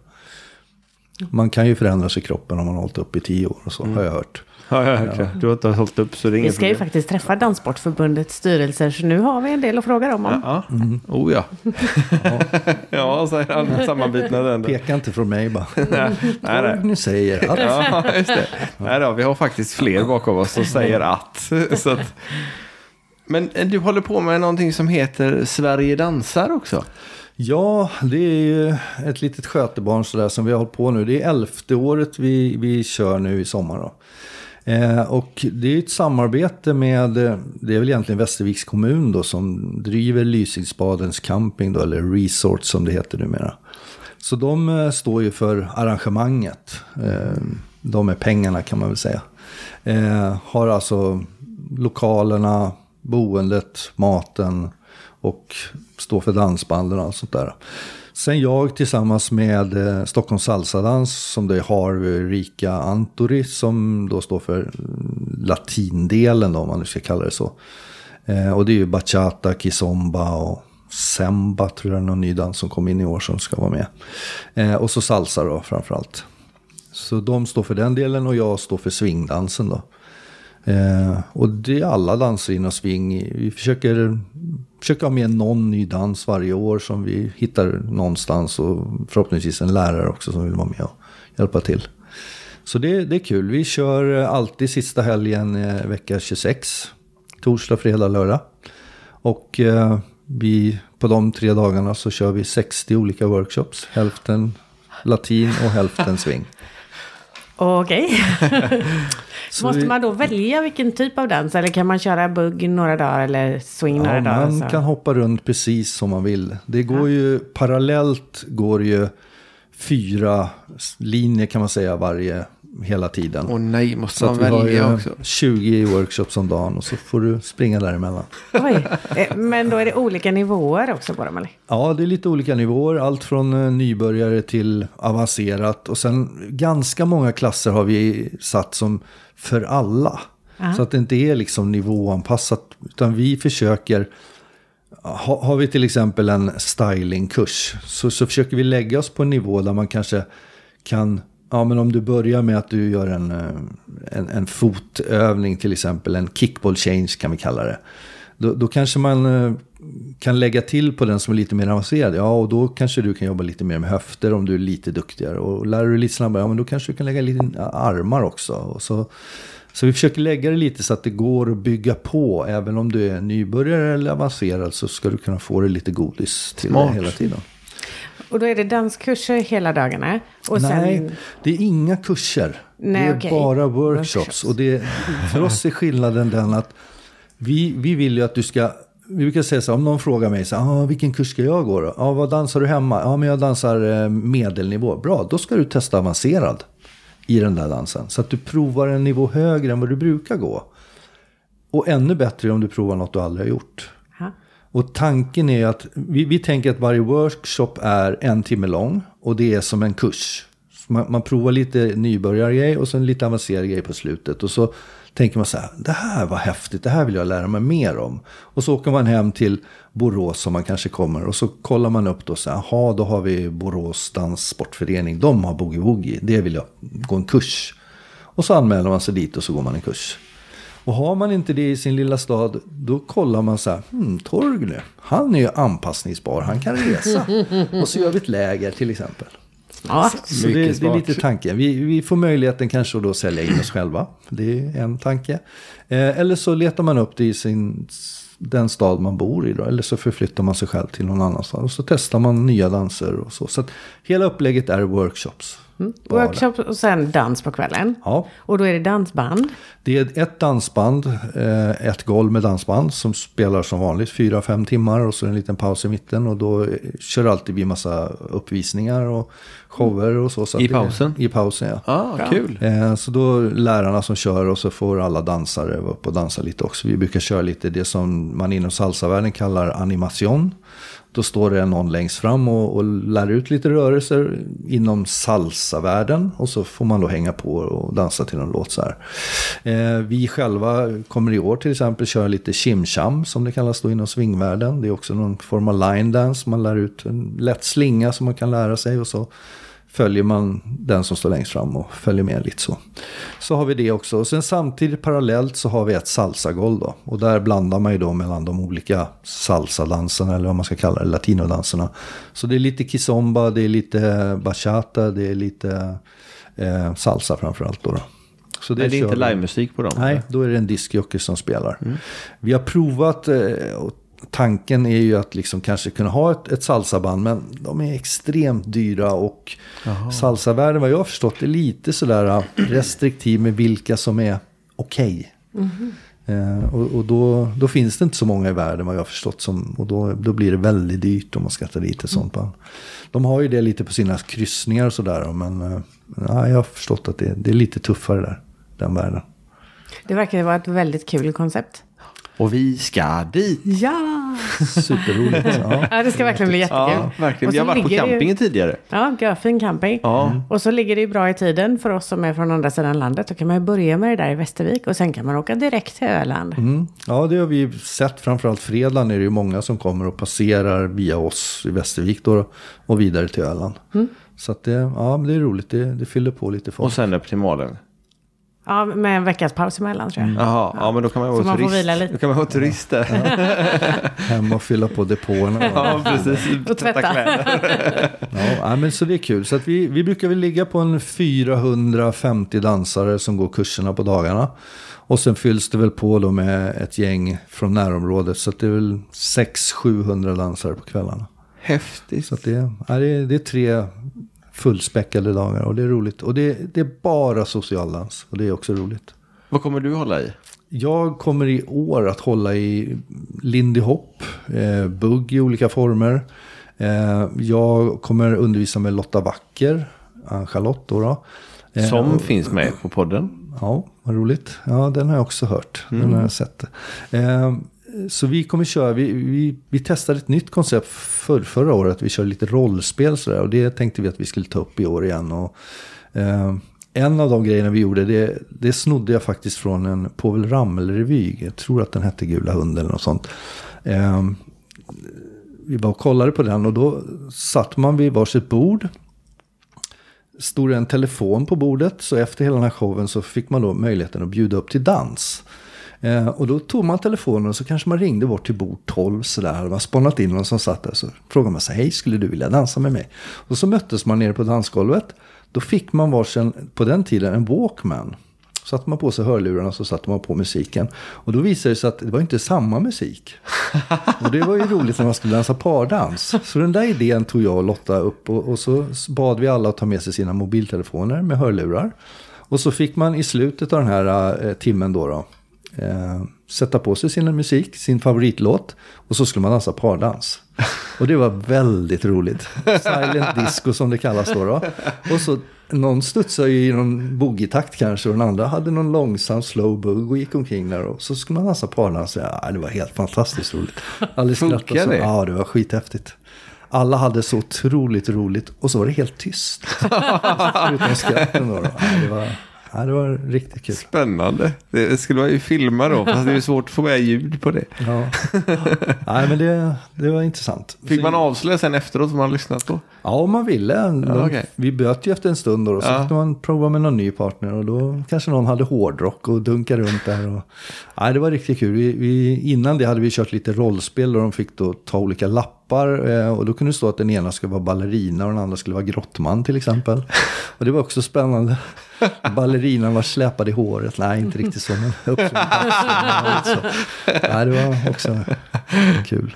Man kan ju förändra sig i kroppen om man har hållit upp i tio år och så, har jag hört. Ja, hört det. Du har inte hållit upp så det är Vi ska ju problem. faktiskt träffa Danssportförbundets styrelser så nu har vi en del att fråga dem om. Ja, oh ja. ja, säger han sammanbitna tänder. Peka inte från mig bara. Nej, nej, nej. Ni säger att... Ja, just det. Nej då, vi har faktiskt fler bakom oss som säger att. Så att. Men eh, du håller på med någonting som heter Sverige dansar också. Ja, det är ju ett litet skötebarn sådär som vi har hållit på nu. Det är elfte året vi, vi kör nu i sommar. Då. Eh, och det är ett samarbete med, eh, det är väl egentligen Västerviks kommun då som driver Lysingsbadens camping då, eller resort som det heter numera. Så de eh, står ju för arrangemanget. Eh, de är pengarna kan man väl säga. Eh, har alltså lokalerna, boendet, maten och står för dansbanden och allt sånt där. Sen jag tillsammans med eh, Stockholms salsadans som det har eh, Rika Antori som då står för mm, latindelen då, om man nu ska kalla det så. Eh, och det är ju bachata, kizomba och semba tror jag är någon ny dans som kom in i år som ska vara med. Och så salsa då framförallt. Så de står för den delen och jag står för swingdansen då. Eh, och det är alla danser inom swing. Vi försöker, försöker ha med någon ny dans varje år som vi hittar någonstans. Och förhoppningsvis en lärare också som vill vara med och hjälpa till. Så det, det är kul. Vi kör alltid sista helgen eh, vecka 26. Torsdag, fredag, lördag. Och eh, vi, på de tre dagarna så kör vi 60 olika workshops. Hälften latin och hälften swing. Okej. Så Måste vi- man då välja vilken typ av dans? Eller kan man köra bugg några dagar eller swing några Ja, dagar? man så? kan hoppa runt precis som man vill. Det går ju parallellt går ju fyra linjer kan man säga varje hela tiden. Åh nej, måste Så man att vi har välja också? 20 workshops om dagen och så får du springa däremellan. Oj. Eh, Men då är det olika nivåer också på dem eller? Ja, det är lite olika nivåer. Allt från eh, nybörjare till avancerat. Och sen ganska många klasser har vi satt som för alla. Så att det inte är liksom nivåanpassat. Utan vi försöker, ha, har vi till exempel en stylingkurs. Så, så försöker vi lägga oss på en nivå där man kanske kan, ja men om du börjar med att du gör en, eh, en, en fotövning till exempel, en kickball change kan vi kalla det. Då, då kanske man eh, kan lägga till på den som är lite mer avancerad. Ja, och då kanske du kan jobba lite mer med höfter om du är lite duktigare. Och lär du dig lite snabbare, ja men då kanske du kan lägga lite armar också. Och så, så vi försöker lägga det lite så att det går att bygga på. Även om du är nybörjare eller avancerad så ska du kunna få det lite godis till Smart. det hela tiden. Och då är det danskurser hela dagarna? Och Nej, sen... det är inga kurser. Nej, det är okej. bara workshops. Workshops. Och det, för oss är skillnaden den att vi, vi vill ju att du ska... Vi brukar säga så om någon frågar mig så ah, vilken kurs ska jag gå då? Ah, vad dansar du hemma? Ja, men jag dansar eh, medelnivå. Bra, då ska du testa avancerad i den där dansen. Så att du provar en nivå högre än vad du brukar gå. Och ännu bättre om du provar något du aldrig har gjort. Och tanken är att vi, vi tänker att varje workshop är en timme lång och det är som en kurs. Man, man provar lite nybörjargrej och sen lite avancerad grej på slutet. Och så tänker man så här, det här var häftigt, det här vill jag lära mig mer om. Och så åker man hem till Borås som man kanske kommer och så kollar man upp då så här, jaha då har vi Borås danssportförening, de har boogie woogie, det vill jag gå en kurs. Och så anmäler man sig dit och så går man en kurs. Och har man inte det i sin lilla stad, då kollar man så här, hmm, Torgny, han är ju anpassningsbar, han kan resa. och så gör vi ett läger till exempel. Ja. Så det, det är lite tanken. Vi, vi får möjligheten kanske att då sälja in oss själva. Det är en tanke. Eh, eller så letar man upp det i sin, den stad man bor i. Då. Eller så förflyttar man sig själv till någon annan stad. Och så testar man nya danser och så. Så hela upplägget är workshops. Bara. Workshop och sen dans på kvällen. Ja. Och då är det dansband. Det är ett dansband, eh, ett golv med dansband som spelar som vanligt fyra, fem timmar och så en liten paus i mitten och då kör alltid vi massa uppvisningar och shower och så. så I pausen? I pausen ja. Ah, kul. Eh, Så då lärarna som kör och så får alla dansare vara upp och dansa lite också. Vi brukar köra lite det som man inom salsavärlden kallar animation. Då står det någon längst fram och, och lär ut lite rörelser inom salsavärlden. Och så får man då hänga på och dansa till en låt så här. Eh, vi själva kommer i år till exempel köra lite chimcham som det kallas då inom swingvärlden. Det är också någon form av line dance. Man lär ut en lätt slinga som man kan lära sig och så följer man den som står längst fram och följer med lite så. Så har vi det också. Och sen samtidigt parallellt så har vi ett salsagolv då. Och där blandar man ju då mellan de olika salsadanserna eller vad man ska kalla det, latinodanserna. Så det är lite kizomba, det är lite bachata, det är lite eh, salsa framförallt då. då. Så Men det är inte livemusik på dem? Nej, då är det en diskjockey som spelar. Vi har provat, eh, tanken är ju att liksom kanske kunna ha ett, ett salsaband, men de är extremt dyra och salsavärlden vad jag har förstått är lite sådär eh, restriktiv med vilka som är okej. Eh, och och då, då finns det inte så många i världen vad jag har förstått. Som, och då, då blir det väldigt dyrt om man ska ta dit ett sånt band. De har ju det lite på sina kryssningar och sådär. Men eh, ja, jag har förstått att det, det är lite tuffare där, den världen. Det verkar vara ett väldigt kul koncept. Och vi ska dit. Ja! Superroligt. Ja. Ja, det ska verkligen bli jättekul. Ja, verkligen. Vi har varit på det ju- campingen tidigare. Ja, görfin camping. Ja. Och så ligger det ju bra i tiden för oss som är från andra sidan landet. Då kan man ju börja med det där i Västervik och sen kan man åka direkt till Öland. Mm. ja, det har vi sett. Framförallt fredagen är det ju många som kommer och passerar via oss i Västervik då, och vidare till Öland. Så att det, ja, det är roligt. Det, det fyller på lite folk. Och sen upp till Malen. Ja, med en veckas paus emellan tror jag. Jaha, ja men då kan man Så vara man får turist. vila lite. Då kan man vara turist där. Hem och fylla på depåerna. Ja, precis. Och tvätta. kläder. Ja, ja, men så det är kul. Så att vi, vi brukar väl ligga på en 450 dansare som går kurserna på dagarna. Och sen fylls det väl på då med ett gäng från närområdet. Så att det är väl 600-700 dansare på kvällarna. Häftigt. Så att det, ja, det, är, det är tre fullspäckade dagar och det är roligt. Och det, det är bara socialdans och det är också roligt. Vad kommer du hålla i? Jag kommer i år att hålla i Lindy Hop, eh, bugg i olika former. Eh, jag kommer undervisa med Lotta Wacker, Ann-Charlotte då. då. Eh, Som och- finns med på podden. Ja, vad roligt. Ja, den har jag också hört. Den har jag sett. Så vi kommer köra, vi, vi, vi testade ett nytt koncept för, förra året. Vi körde lite rollspel sådär. Och det tänkte vi att vi skulle ta upp i år igen. Och, eh, en av de grejerna vi gjorde, det, det snodde jag faktiskt från en Povel Ramel-revy. Jag tror att den hette Gula Hunden eller något sånt. Eh, vi var och kollade på den och då satt man vid varsitt bord stod det en telefon på bordet. Så efter hela den här showen så fick man då möjligheten att bjuda upp till dans. Eh, och då tog man telefonen och så kanske man ringde bort till bord 12 sådär. Hade man spannat in någon som satt där så frågade man sig, hej skulle du vilja dansa med mig? Och så möttes man nere på dansgolvet. Då fick man varsin, på den tiden, en Walkman. Satte man på sig hörlurarna så satte man på musiken. Och då visade det sig att det var inte samma musik. Och det var ju roligt när man skulle dansa pardans. Så den där idén tog jag och Lotta upp och, och så bad vi alla att ta med sig sina mobiltelefoner med hörlurar. Och så fick man i slutet av den här eh, timmen då, då eh, sätta på sig sin musik, sin favoritlåt. Och så skulle man dansa pardans. Och det var väldigt roligt. Silent disco som det kallas då. då. Och så någon studsade ju i någon boogie-takt kanske och den andra hade någon långsam slow bug och gick omkring där. Och så skulle man dansa pardans. Ja, det var helt fantastiskt roligt. Aldrig Funkar det? Ja, det var skithäftigt. Alla hade så otroligt roligt och så var det helt tyst. Utom skratten då. då. Ja, det, var, ja, det var riktigt kul. Spännande. Det skulle man ju filma då, fast det är svårt att få med ljud på det. Ja. Nej, men det, det var intressant. Fick man avslöja sen efteråt vad man lyssnat på? Ja, om man ville. De, okej. Vi böt ju efter en stund då, och så Ja. fick man prova med någon ny partner. Och då kanske någon hade hårdrock och dunkade runt där. Och, nej, det var riktigt kul. Vi, vi, innan det hade vi kört lite rollspel och de fick då ta olika lappar. Eh, och då kunde det stå att den ena skulle vara ballerina och den andra skulle vara grottman till exempel. Och det var också spännande. Ballerinan var släpad i håret. Nej, inte riktigt så. Men axlarna och så. Nej, det var också kul.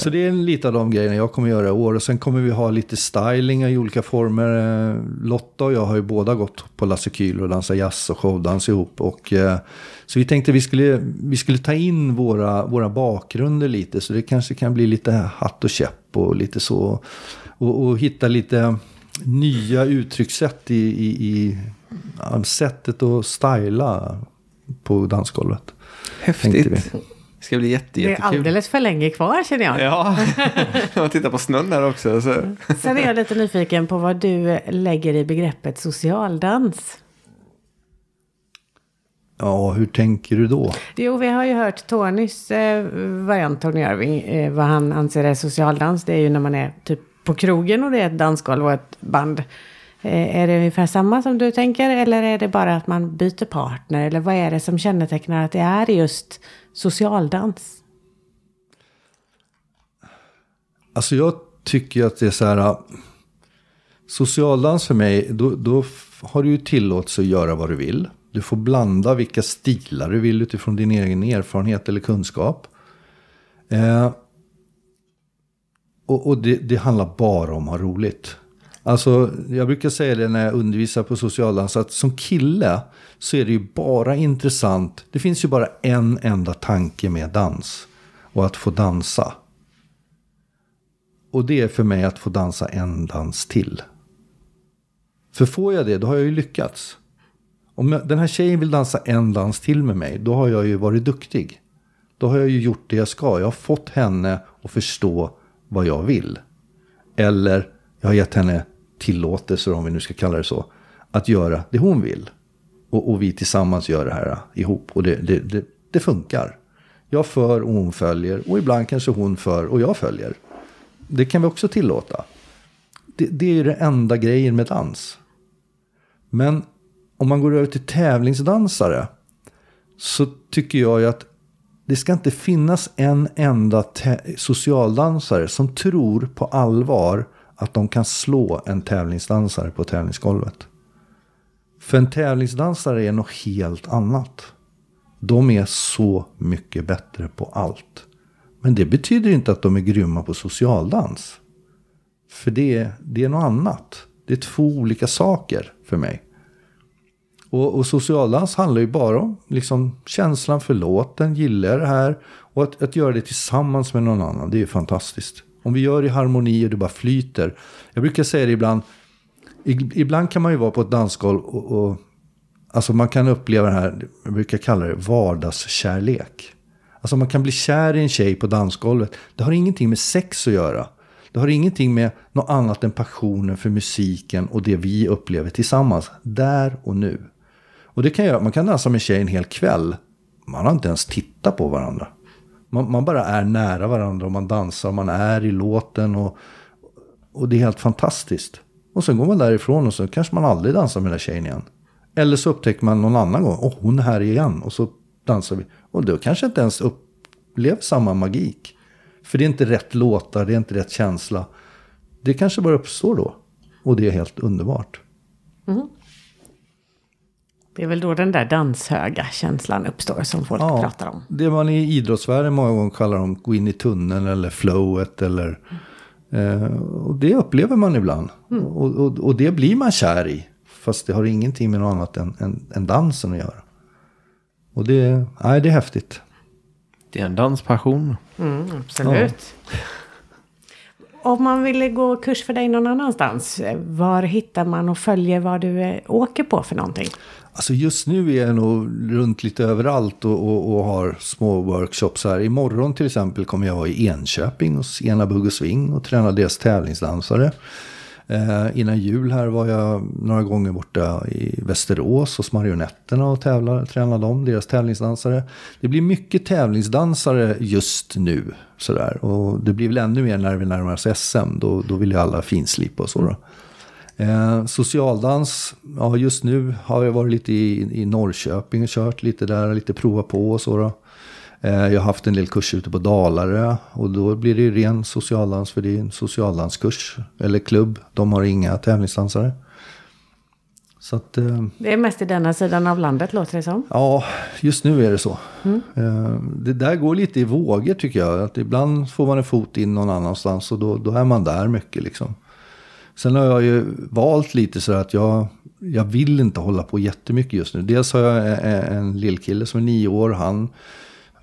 Så det är lite av de grejerna jag kommer göra i år. Och sen kommer vi ha lite styling i olika former. Eh, Lotta och jag har ju båda gått på Lasse Kühl och dansat jazz och showdans ihop. Och, eh, så vi tänkte vi skulle, vi skulle ta in våra, våra bakgrunder lite. Så det kanske kan bli lite hatt och käpp och lite så. Och, och hitta lite nya uttryckssätt i, i, i sättet att styla på dansgolvet. Häftigt. Ska bli jätte, Det är jättekul. alldeles för länge kvar känner jag. Ja, man tittar på snön här också. Så. Sen är jag lite nyfiken på vad du lägger i begreppet socialdans. Ja, hur tänker du då? Jo, vi har ju hört Tonys eh, variant, Tony Irving, eh, vad han anser är socialdans. Det är ju när man är typ på krogen och det är ett dansgolv och ett band. Eh, är det ungefär samma som du tänker eller är det bara att man byter partner? Eller vad är det som kännetecknar att det är just socialdans? Alltså jag tycker att det är så här. Äh, socialdans för mig, då, då har du ju tillåtelse att göra vad du vill. Du får blanda vilka stilar du vill utifrån din egen erfarenhet eller kunskap. Eh, och och det, det handlar bara om att ha roligt. Alltså, jag brukar säga det när jag undervisar på socialdans, att som kille så är det ju bara intressant. Det finns ju bara en enda tanke med dans. Och att få dansa. Och det är för mig att få dansa en dans till. För får jag det, då har jag ju lyckats. Om jag, den här tjejen vill dansa en dans till med mig, då har jag ju varit duktig. Då har jag ju gjort det jag ska. Jag har fått henne att förstå vad jag vill. Eller jag har gett henne tillåtelse, om vi nu ska kalla det så, att göra det hon vill. Och, och vi tillsammans gör det här ihop. Och det, det, det, det funkar. Jag för och hon följer. Och ibland kanske hon för och jag följer. Det kan vi också tillåta. Det, det är ju den enda grejen med dans. Men om man går över till tävlingsdansare så tycker jag ju att det ska inte finnas en enda socialdansare som tror på allvar att de kan slå en tävlingsdansare på tävlingsgolvet. För en tävlingsdansare är något helt annat. De är så mycket bättre på allt. Men det betyder inte att de är grymma på socialdans. För det, det är något annat. Det är två olika saker för mig. Och, och socialdans handlar ju bara om liksom, känslan för låten, gillar det här. Och att, att göra det tillsammans med någon annan, det är ju fantastiskt. Om vi gör det i harmoni och det bara flyter. Jag brukar säga det ibland. Ibland kan man ju vara på ett dansgolv och, och alltså man kan uppleva det här, jag brukar kalla det vardagskärlek. Alltså man kan bli kär i en tjej på dansgolvet. Det har ingenting med sex att göra. Det har ingenting med något annat än passionen för musiken och det vi upplever tillsammans. Där och nu. Och det kan göra, att man kan dansa med tjej en hel kväll. Man har inte ens tittat på varandra. Man, man, bara är nära varandra och man dansar, och man är i låten och, och det är helt fantastiskt. Och sen går man därifrån och så kanske man aldrig dansar med den där tjejen igen. Eller så upptäcker man någon annan gång, åh hon är här igen. Och så dansar vi. Och då kanske inte ens upplever samma magik. För det är inte rätt låtar, det är inte rätt känsla. Det kanske bara uppstår då. Och det är helt underbart. Mm. Det är väl då den där danshöga känslan uppstår som folk ja, pratar om. Det man i idrottsvärlden många gånger kallar om gå in i tunneln eller flowet. Eller, mm. eh, och det upplever man ibland. Mm. Och, och, och, det blir man kär i. Fast det har ingenting med något annat än, än, än dansen att göra. Och det, nej, det är häftigt. Det är en danspassion. Mm, absolut. Ja. Om man ville gå kurs för dig någon annanstans, var hittar man och följer vad du eh, åker på för någonting? Alltså just nu är jag nog runt lite överallt och, och, och, har små workshops här. Imorgon till exempel kommer jag vara i Enköping hos Ena Bugg och Sving och träna deras tävlingsdansare. Eh, innan jul här var jag några gånger borta i Västerås hos Marionetterna och tävlar, tränar dem, deras tävlingsdansare. Det blir mycket tävlingsdansare just nu. Sådär. Och det blir väl ännu mer när vi närmar oss SM. Då, då vill ju alla finslipa och så. Då. Eh, socialdans, ja just nu har jag varit lite i, i Norrköping och kört lite där, lite prova på och så. Då. Eh, jag har haft en del kurser ute på Dalarö och då blir det ju ren socialdans för det är en socialdanskurs eller klubb. De har inga tävlingsdansare. Så att, eh, det är mest i denna sidan av landet låter det som. Ja, just nu är det så. Mm. Eh, det där går lite i vågor tycker jag. Att ibland får man en fot in någon annanstans och då, då är man där mycket liksom. Sen har jag ju valt lite så att jag, jag vill inte hålla på jättemycket just nu. Dels har jag en, en lillkille som är nio år. Han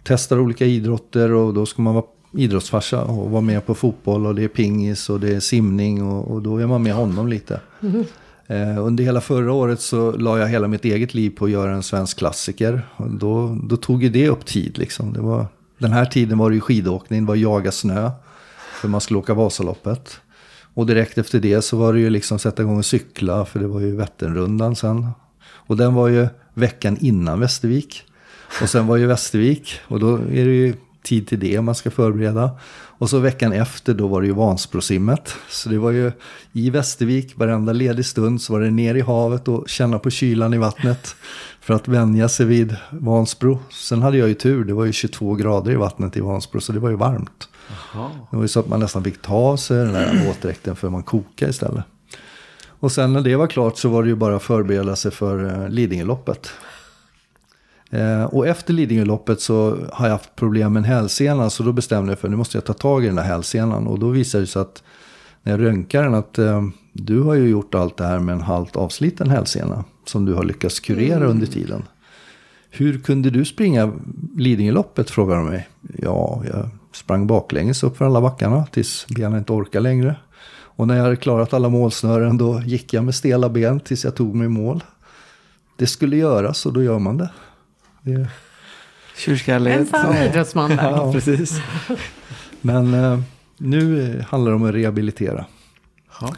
testar olika idrotter och då ska man vara idrottsfarsa och vara med på fotboll och det är pingis och det är simning och, och då är man med honom lite. Mm. Eh, under hela förra året så la jag hela mitt eget liv på att göra en svensk klassiker. Och då, då tog ju det upp tid liksom. Det var, den här tiden var det ju skidåkning, det var jaga snö. För man skulle åka Vasaloppet. Och direkt efter det så var det ju liksom sätta igång och cykla för det var ju Vätternrundan sen. Och den var ju veckan innan Västervik. Och sen var ju Västervik och då är det ju tid till det man ska förbereda. Och så veckan efter då var det ju Vansbrosimmet. Så det var ju i Västervik, varenda ledig stund så var det ner i havet och känna på kylan i vattnet. För att vänja sig vid Vansbro. Sen hade jag ju tur, det var ju 22 grader i vattnet i Vansbro så det var ju varmt. Aha. Det var ju så att man nästan fick ta av sig den där våtdräkten för man kokade istället. Och sen när det var klart så var det ju bara att förbereda sig för eh, Lidingöloppet. Eh, och efter Lidingöloppet så har jag haft problem med en hälsena. Så då bestämde jag för att nu måste jag ta tag i den där hälsenan. Och då visade det sig att när jag röntgade den att eh, du har ju gjort allt det här med en halvt avsliten hälsena. Som du har lyckats kurera mm. under tiden. Hur kunde du springa Lidingöloppet frågar de mig. Ja, jag sprang baklänges upp för alla backarna tills benen inte orkade längre. Och när jag hade klarat alla målsnören då gick jag med stela ben tills jag tog mig i mål. Det skulle göras och då gör man det. det... Tjurskallighet. En sann idrottsman där. ja, precis. Men eh, nu handlar det om att rehabilitera. Ja.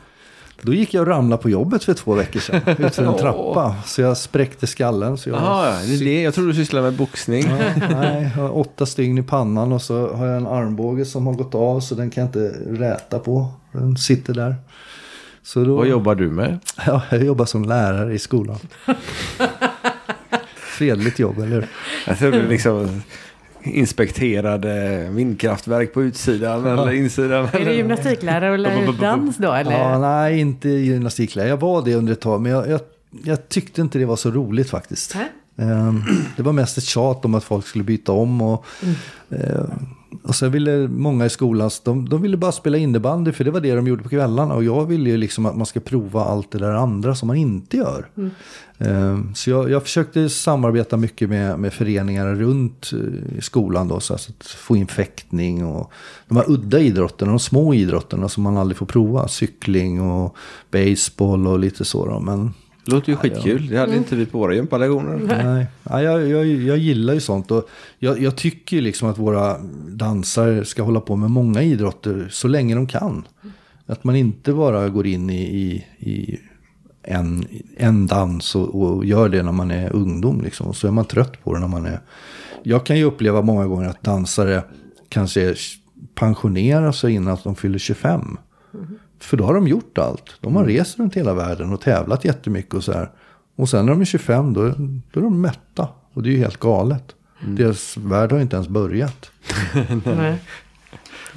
Då gick jag och ramlade på jobbet för två veckor sedan. Utför en trappa. Så jag spräckte skallen. Så jag, Aha, det är det. jag trodde du sysslade med boxning. Ja, nej, jag har åtta stygn i pannan och så har jag en armbåge som har gått av. Så den kan jag inte räta på. Den sitter där. Så då, Vad jobbar du med? Ja, jag jobbar som lärare i skolan. Fredligt jobb, eller hur? Jag tror du liksom inspekterade vindkraftverk på utsidan eller insidan. Är du gymnastiklärare ut dans då? Eller? Ja, nej, inte gymnastiklärare. Jag var det under ett tag, men jag, jag, jag tyckte inte det var så roligt faktiskt. Hä? Ehm, Det var mest ett tjat om att folk skulle byta om. Och, eh, och sen ville många i skolan, de, de ville bara spela innebandy för det var det de gjorde på kvällarna. Och jag ville ju liksom att man ska prova allt det där andra som man inte gör. Ehm, Så jag, jag försökte samarbeta mycket med, med föreningar runt eh, skolan då. Så att få in fäktning och de här udda idrotterna, de små idrotterna som man aldrig får prova. Cykling och baseball och lite så då. Men Det låter ju skitkul. Det hade inte vi på våra gympalektioner. Nej, ja, jag, jag, jag gillar ju sånt. Och jag, jag tycker ju liksom att våra dansare ska hålla på med många idrotter så länge de kan. Att man inte bara går in i, i, i en, en dans och, och gör det när man är ungdom. Liksom. Och så är man trött på det när man är... Jag kan ju uppleva många gånger att dansare kanske pensionerar sig innan att de fyller 25. För då har de gjort allt. De har rest runt hela världen och tävlat jättemycket och så här. Och sen när de är 25 då, då är de mätta. Och det är ju helt galet. Deras värld har ju inte ens börjat. Nej.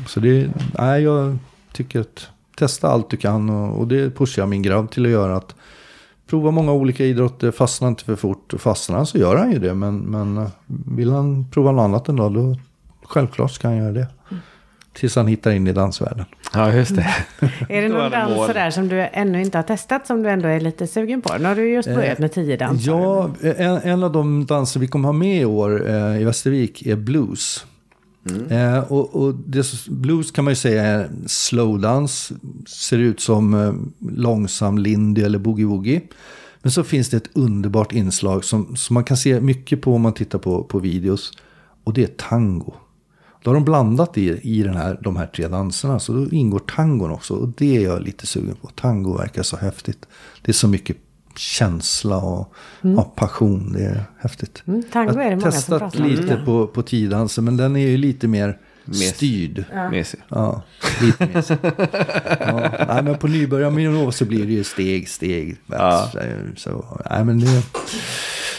Så det, nej, jag tycker att testa allt du kan. Och, och det pushar jag min grabb till att göra. Att prova många olika idrotter, fastna inte för fort. Och fastnar han så gör han ju det. Men, men eh, vill han prova något annat en dag, då självklart ska han göra det. Tills han hittar in i dansvärlden. Ja, just det. Är det någon det dans sådär som du ännu inte har testat som du ändå är lite sugen på? Nu har du just börjat med tio dansare. Ja, en, en av de danser vi kommer ha med i år eh, i Västervik är blues. Eh, och och det, blues kan man ju säga är slowdans. Ser ut som eh, långsam lindy eller boogie-woogie. Men så finns det ett underbart inslag som, som man kan se mycket på om man tittar på, på videos. Och det är tango. Då har de blandat i, i den här, de här tre danserna. Så då ingår tangon också. Och det är jag lite sugen på. Tango verkar så häftigt. Det är så mycket känsla och ja, passion. Det är häftigt. Mm, tango är det jag många har som testat pratar om. lite på, på tiodansen. Men den är ju lite mer Mes- styrd. Mesig. Ja, lite mer så. ja, nej, men på nybörjarnivå så blir det ju steg, steg. Ja. Så, nej, men det,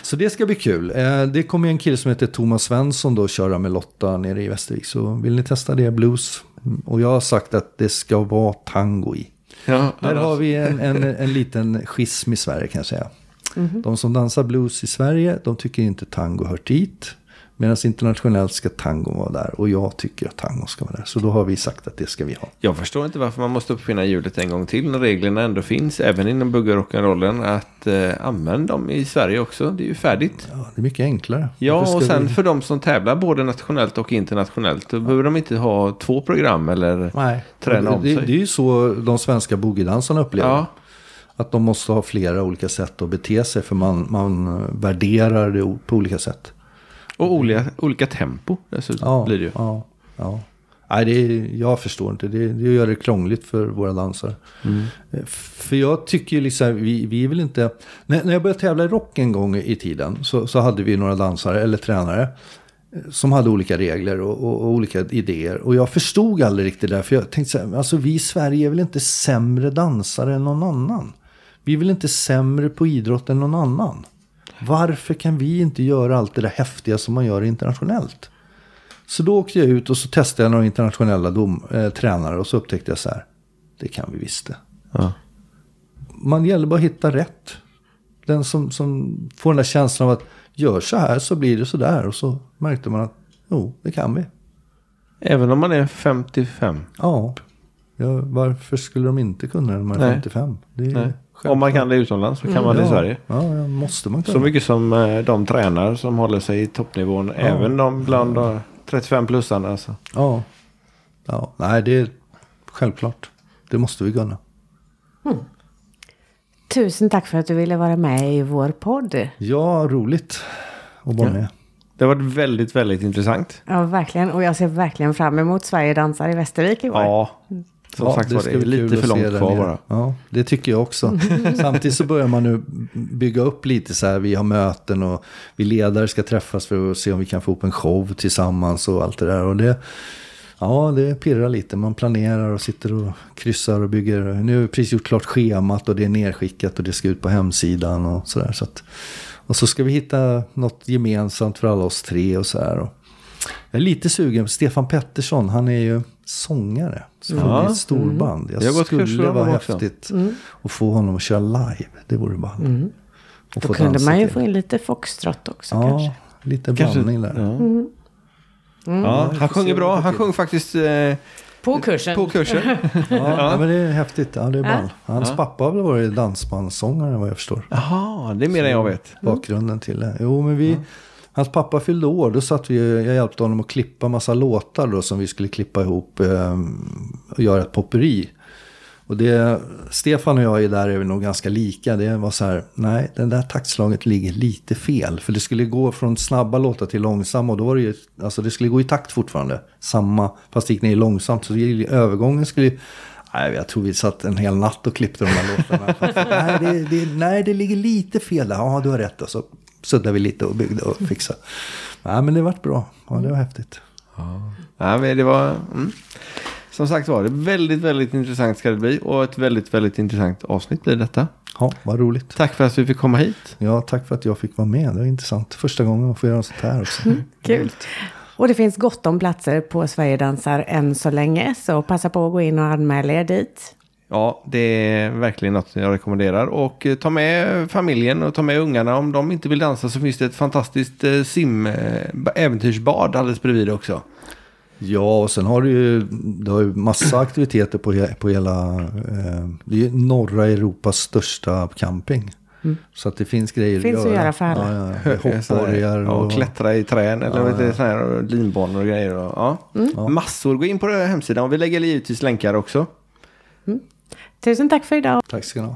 så det ska bli kul. Eh, Det kommer en kille som heter Thomas Svensson då köra med Lotta nere i Västervik. Så vill ni testa det, blues. Och jag har sagt att det ska vara tango i. Ja, Där har vi en, en, en liten schism i Sverige kan jag säga. De som dansar blues i Sverige, de tycker inte tango hör dit. Medan internationellt ska tango vara där. Och jag tycker att tango ska vara där. Så då har vi sagt att det ska vi ha. Jag förstår inte varför man måste uppfinna hjulet en gång till när reglerna ändå finns, även inom bugg och rock'n'rollen, att eh, använda dem i Sverige också. Det är ju färdigt. Ja, det är mycket enklare. Ja, och sen vi- för de som tävlar både nationellt och internationellt, då behöver de inte ha två program eller Nej, träna om det, sig. det är ju så de svenska boogiedansarna upplever Ja. Att de måste ha flera olika sätt att bete sig. För man, man värderar det på olika sätt. Och olika, olika tempo dessutom Ja, blir det ju. ja, ja. Nej, det är, jag förstår inte. Det, det gör det krångligt för våra dansare. Eh, För jag tycker ju liksom, vi, vi vill inte... När, när jag började tävla i rock en gång i tiden så, så hade vi några dansare, eller tränare, eh, som hade olika regler och, och, och olika idéer. Och jag förstod aldrig riktigt det där. För jag tänkte så här, alltså vi i Sverige är väl inte sämre dansare än någon annan? Vi är väl inte sämre på idrott än någon annan? Varför kan vi inte göra allt det där häftiga som man gör internationellt? Så då åkte jag ut och så testade jag några internationella dom, eh, tränare och så upptäckte jag så här. Det kan vi visst det. Ja. Man gäller bara att hitta rätt. Den som, som får den där känslan av att gör så här så blir det så där. Och så märkte man att jo, det kan vi. Även om man är 55. Ja. ja varför skulle de inte kunna det när man är Nej. 55? Det är Nej. Självklart. Om man kan det utomlands så kan man det i ja, Sverige. Ja, ja, måste man kunna. Så mycket som eh, de tränar som håller sig i toppnivån. Även de bland eh, 35-plussarna. Alltså. Ja. ja. Nej, det är självklart. Det måste vi kunna. Tusen tack för att du ville vara med i vår podd. Ja, roligt att vara Ja. med. Det har varit väldigt, väldigt intressant. Ja, verkligen. Och jag ser verkligen fram emot Sverige dansar i Västervik i år. Ja, som Ja, sagt var ska det är bli lite för långt kvar bara. Ja, det tycker jag också. Samtidigt så börjar man nu bygga upp lite så här. Vi har möten och vi ledare ska träffas för att se om vi kan få upp en show tillsammans och allt det där. Och det, Ja, det pirrar lite. Man planerar och sitter och kryssar och bygger. Nu har vi precis gjort klart schemat och det är nerskickat och det ska ut på hemsidan och sådär. Så att, och så ska vi hitta något gemensamt för alla oss tre och så här. Och jag är lite sugen. Stefan Pettersson, han är ju sångare. Så Ja. ja. ett storband. Jag har gått skulle vara häftigt att få honom att köra live. Det vore ball. Och Mm. Då få kunde man ju till. få in lite foxtrot också Ja, kanske. lite Kanske- blandning där. Ja. Mm. Ja, han får sjunger bra. Han sjöng faktiskt eh, På kursen. på kursen. Ja, men det är häftigt. Ja, det är Ja. ball. Hans Ja. pappa har väl varit dansbandssångare vad jag förstår. Jaha, det är mer än jag vet. bakgrunden till det. Jo, men vi, hans pappa fyllde år. Då satt vi, jag hjälpte honom att klippa massa låtar då som vi skulle klippa ihop eh, och göra ett popperi. Och det, Stefan och jag är där är vi nog ganska lika. Det var så här, nej, det där taktslaget ligger lite fel. För det skulle gå från snabba låtar till långsamma och då var det ju, alltså det skulle gå i takt fortfarande. Samma, fast det gick ner långsamt. Så det- övergången skulle Nej, jag tror vi satt en hel natt och klippte de här låtarna. nej, det, det, nej, det ligger lite fel där. Ja, du har rätt. Och så suddade vi lite och byggde och fixade. Nej, men det vart bra. Ja, det var häftigt. Ja, men det var... Mm. Som sagt var, det väldigt, väldigt intressant ska det bli. Och ett väldigt, väldigt intressant avsnitt blir detta. Ja, vad roligt. Tack för att vi fick komma hit. Ja, tack för att jag fick vara med. Det var intressant. Första gången man får göra sånt här också. Kul. Och det finns gott om platser på Sverigedansar än så länge. Så passa på att gå in och anmäla er dit. Ja, det är verkligen något jag rekommenderar. Och eh, ta med familjen och ta med ungarna. Om de inte vill dansa så finns det ett fantastiskt eh, sim, eh, alldeles bredvid också. Ja, och sen har du ju, du har ju massa aktiviteter på, på hela... Eh, det är ju norra Europas största camping. Så att det finns grejer Finns att göra för alla. Ja, ja. Hoppborgar Ja, och... och klättra i trän eller såna här linbanor och grejer. Och, ja. Massor. Gå in på den här hemsidan och vi lägger givetvis länkar också. Tusen tack för idag. Tack ska ni ha.